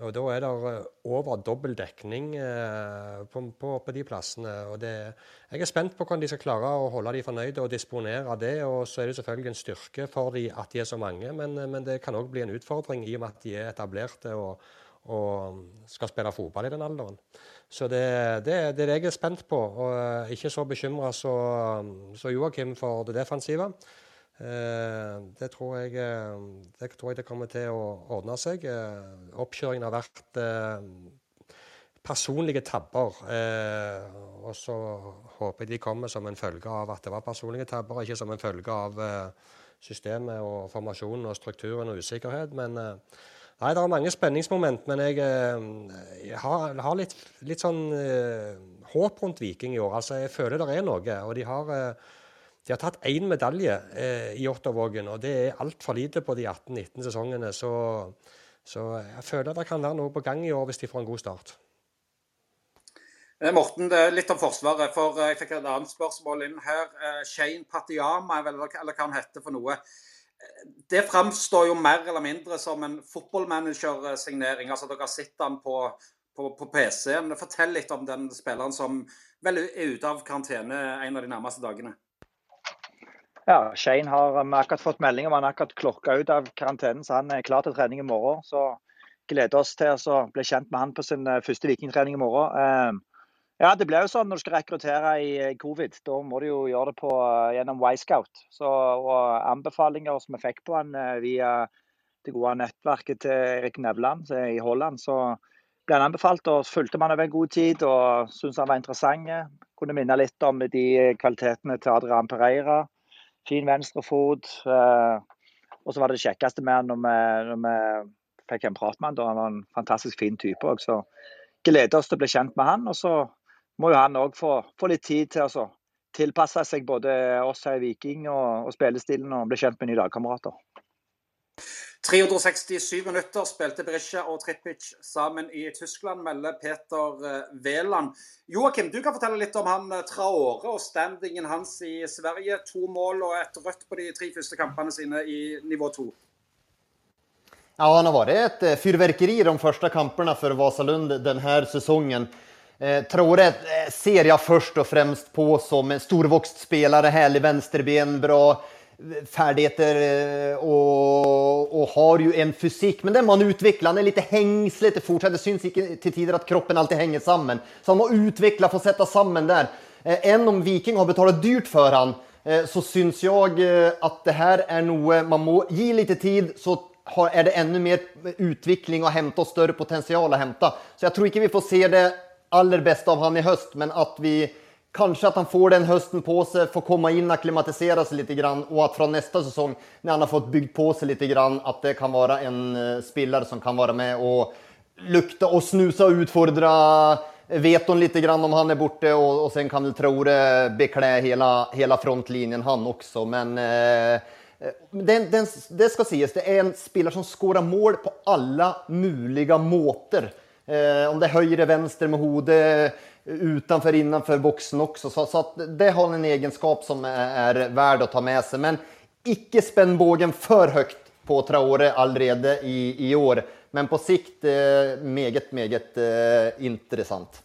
og Da er det eh, over dobbel dekning eh, på, på, på, de plassene. og det, Jeg er spent på hvordan de skal klare å holde de fornøyde og disponere det. og Så er det selvfølgelig en styrke for de at de er så mange, men, men det kan òg bli en utfordring i og med at de er etablerte og, og skal spille fotball i den alderen. Så det, det, det er det jeg er spent på. og eh, Ikke så bekymra som Joakim for det defensive. Eh, det tror, jeg, eh, det tror jeg det kommer til å ordne seg. Oppkjøringen har vært personlige tabber. og så håper jeg de kommer som en følge av at det var personlige tabber, ikke som en følge av systemet og formasjonen og strukturen og usikkerhet. Men nei, det er mange spenningsmoment. Men jeg, jeg har, har, litt, litt sånn håp rundt Viking i år. Altså, jeg føler det er noe. Og de har de har tatt én medalje uh, i Ottervågen, og det er altfor lite på de 18-19 sesongene. Så, så, jeg føler det kan være noe på gang i år hvis de får en god start. Eh, Morten, litt om Forsvaret. for eh, Jeg fikk et annet spørsmål inn her. Eh, Shane Patiama, eller hva han heter for noe. Det framstår jo mer eller mindre som en fotballmanager-signering. altså Dere har sett han på, på, på PC-en. Fortell litt om den spilleren som vel er ute av karantene en av de nærmeste dagene. Ja, Shane har akkurat fått melding om han har akkurat klokka ut av karantenen, så han er klar til trening i morgen. Så gleder oss til å bli kjent med han på sin eh, første vikingtrening i morgen. Ja, Det blir jo sånn når du skal rekruttere i covid. Da må du jo gjøre det på, eh, gjennom Y-Scout. Og anbefalinger som vi fikk på han eh, via det gode nettverket til Erik Nevland i Holland, så ble han anbefalt. og Fulgte man over en god tid og syntes han var interessant. Kunne minne litt om de kvalitetene til Adrian Pereira fin venstrefot. Eh, og så var det det kjekkeste med han når vi fikk en prat med han, da han var en fantastisk fin type òg. Så gleder oss til å bli kjent med han. Og så må jo han òg få, få, litt tid til å tilpasse seg både oss her i Viking og, og spillestilen og bli kjent med nye lagkamerater. 367 minutter spilte Berisha og Trippic sammen i Tyskland, melder Peter Wæland. Veland. Joakim, du kan fortelle litt om han eh, Traore og standingen hans i Sverige. To mål og et rødt på de tre første kampene sine i nivå to. Ja, han har vært et eh, fyrverkeri de første kampene for Vasalund denne sesongen. Traore ser jeg først og fremst på som en storvokst spiller. Herlig venstreben, bra ferdigheter og, och, och har jo en fysikk. Men den må han utvikle. Han er litt hängslig till fortsatt. Det syns ikke til tider at kroppen alltid henger sammen. Så han må utvikle, få sette sammen der. Enn om Viking har betalat dyrt for han eh, så syns jeg at det her er noe man må gi litt tid så er det enda mer utvikling å hente og større potensial å hente. Så jeg tror ikke vi får se det allra beste av han i høst, men at vi Kanskje at han får den høsten på seg, får komme inn og klimatisere seg litt, og at fra neste säsong når han har fått bygd på seg litt, at det kan være en spiller som kan være med og lukte og snuse og utfordre Veton lite litt om han er borte. Og, og sen kan vel Traore bekle hele, hele frontlinjen han også. Men eh, den, den, det skal sies, det er en spiller som skårer mål på alle mulige måter. Eh, om det är höger, vänster med hodet, utanför, innanför boxen också. Så, så att det har en egenskap som är värd att ta med sig. Men ikke spenn bågen for høyt på Traore allerede i, i år. Men på sikt eh, meget, meget eh, interessant.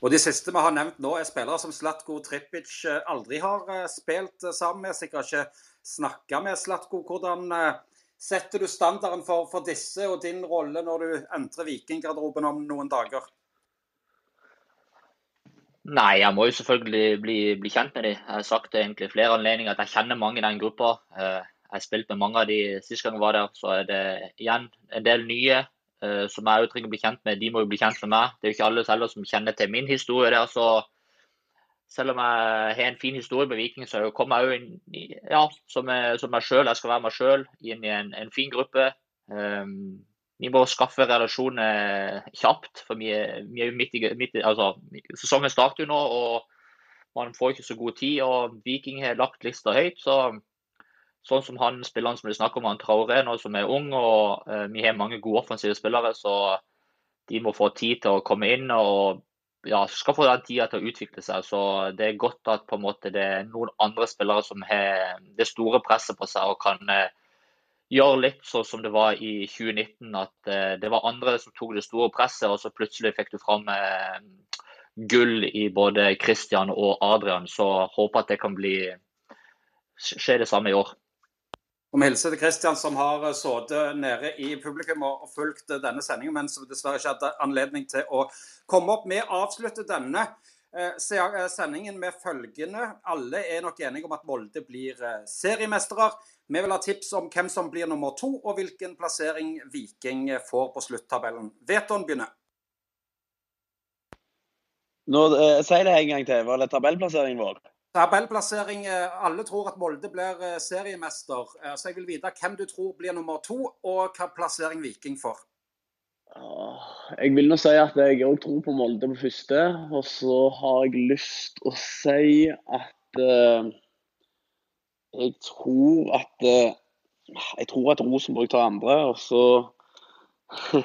Og De siste vi har nevnt nå, er spillere som Slatko Trippic eh, aldri har eh, spilt sammen med. Sikkert ikke snakka med Slatko. Hvordan eh, setter du standarden for, for disse og din rolle når du entrer Vikinggarderoben om noen dager? Nei, jeg må jo selvfølgelig bli, bli kjent med dem. Jeg har sagt det egentlig flere anledninger at jeg kjenner mange i den gruppa. Eh, Jeg har spilt med mange av de sist gang jeg var der. Så er det igjen en del nye eh, som jeg trenger å bli kjent med. De må jo bli kjent med meg. Det er jo ikke alle selv som kjenner til min historie der. så selv om jeg har en fin historie med Viking, så kommer jeg jo inn ja, som, som meg sjøl. Jeg skal være meg sjøl inn i en, en fin gruppe. Um, vi må skaffe relasjoner kjapt, for vi er jo midt i, midt i altså, Sesongen starter jo nå, og man får ikke så god tid. og Viking har lagt lista høyt. så Sånn som han spilleren som vi snakker om, han Traoré nå som er ung, og uh, vi har mange gode offensive spillere, så de må få tid til å komme inn og ja, skal få den tida til å utvikle seg. Så det er godt at på en måte det er noen andre spillere som har det store presset på seg og kan eh, gjøre litt sånn som det var i 2019, at eh, det var andre som tok det store presset, og så plutselig fikk du fram eh, gull i både Christian og Adrian. Så håper at det kan bli skje det samme i år. Og Vi hilser til Kristian, som har eh, sittet nede i publikum og fulgt eh, denne sendingen, men som dessverre ikke hadde anledning til å komme opp. Vi avslutter denne eh, se- sendingen med følgende. Alle er nok enige om at Molde blir seriemestere. Vi vil ha tips om hvem som blir nummer to, og hvilken plassering Viking får på sluttabellen. Veton begynner. Nå, eh, Si det en gang til. Var det tabellplasseringen vår? Tabellplassering eh, Alle tror at Molde blir eh, seriemester. Eh, Så jeg vil vite hvem du tror blir nummer to, og hva plassering Viking får. Jeg vil nå si at jeg òg tror på Molde på første. Og så har jeg lyst å si at uh, jeg tror at uh, Jeg tror at Rosenborg tar andre, og så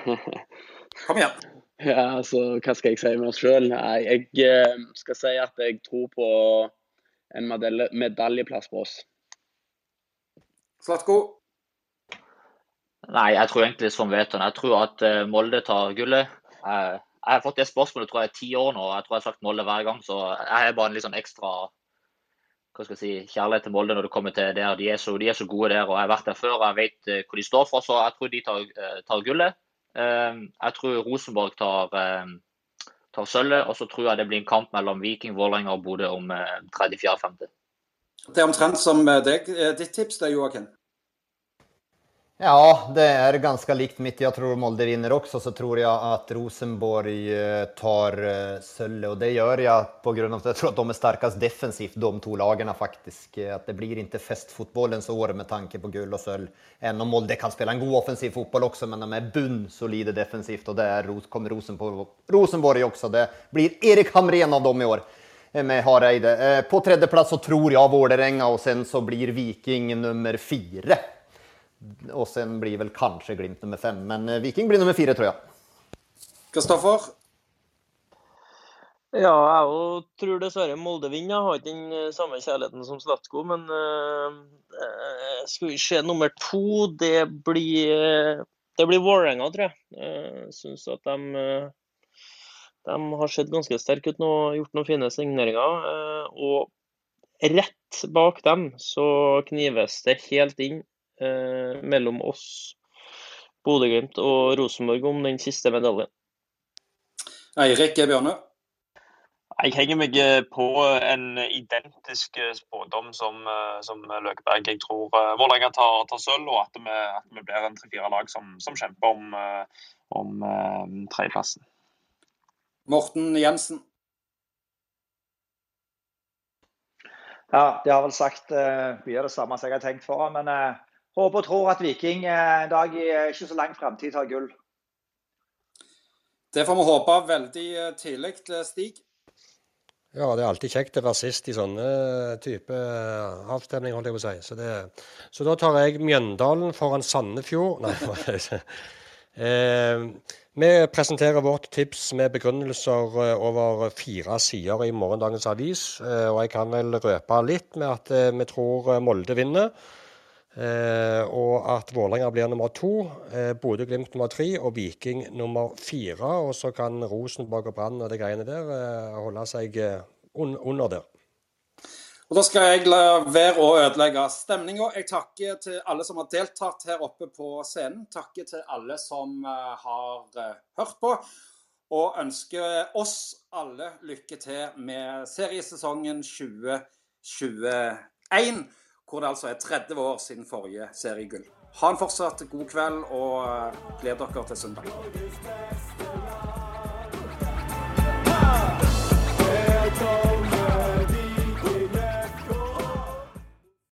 Kom igjen. Ja, altså, hva skal jeg si med oss sjøl? Jeg eh, skal si at jeg tror på en medalje, medaljeplass på oss. Slatko? Nei, jeg tror egentlig som Veton. Jeg tror at eh, Molde tar gullet. Jeg, jeg har fått det spørsmålet tror jeg, i ti år nå, og jeg tror jeg har sagt Molde hver gang. Så jeg har bare en litt sånn ekstra hva skal jeg si, kjærlighet til Molde når det kommer til der. De er så, de er så gode der, og jeg har vært der før og jeg vet eh, hvor de står for. Så jeg tror de tar, eh, tar gullet. Jeg tror Rosenborg tar, tar sølvet, og så tror jeg det blir en kamp mellom Viking, Vålerenga og Bodø om eh, tredje, fjerde, femte. Det er omtrent som eh, deg. Eh, Ditt tips det, Joakim? Ja, det er ganske likt mitt. Jeg tror Molde vinner også. så tror jeg at Rosenborg eh, tar sølvet. Og det gjør jeg på at jag tror at de er sterkest defensivt, de to lagene, faktisk. At det blir ikke festfotbollens år med tanke på guld og sølv. Enn om Molde kan spille en god offensiv fotball også, men de er bunnsolide defensivt Og det er, kommer Rosenborg, Rosenborg også. Det blir Erik Hamren av dem i år eh, med Hareide. Eh, På tredjeplass så tror jeg Vålerenga og sen så blir Viking nummer fyra. Och sen blir vel kanskje Glimt nummer fem, men eh, Viking blir nummer fire, tror jeg. Kristoffer? Ja, jeg òg tror dessverre Molde vinner. Jeg har ikke den eh, samme kjærligheten som Slatko, men eh, eh, skal vi se nummer to, det blir det blir Vålerenga, tror jeg. Jeg syns at de, de har sett ganske sterke ut nå, gjort noen fine signeringer. eh, Og rett bak dem så knives det helt inn mellom oss, Bodø-Glimt og Rosenborg om den siste medaljen. Eirik Bjørnø. Jeg henger meg eh, på en identisk eh, spådom som, eh, som Løkeberg. Jeg tror Vålerenga tar, tar sølv, og at vi, at vi blir en tre-fire lag som, som, kjemper om, om tredjeplassen. Morten Jensen. Ja, de har vel sagt uh, mye av det samme som jeg har tenkt for. Men uh, håper og tror at Viking uh, en dag i ikke så lang framtid tar gull. Det får vi håpe veldig tidlig, Stig. Ja, det er alltid kjekt å være sist i sånne type avstemning, holdt jeg på å si. Så, det, så da tar jeg Mjøndalen foran Sandefjord. Nei, eh, vi presenterer vårt tips med begrunnelser eh, over fire sider i morgendagens avis. Eh, og jeg kan vel røpe litt med at eh, vi tror Molde vinner. Eh, og at Vålerenga blir nummer to, eh, Bodø-Glimt nummer tre og Viking nummer fire. Og så kan Rosenborg og Brann og de greiene der eh, holde seg eh, un under der. Og Da skal jeg la være å ødelegge stemninga. Jeg takker til alle som har deltatt her oppe på scenen. Takker til alle som uh, har uh, hørt på. Og ønsker oss alle lykke til med seriesesongen 2021 hvor det altså er 30 år siden forrige seriegull. Ha en fortsatt god kveld, og eh, gled dere til søndag. Norges beste lag.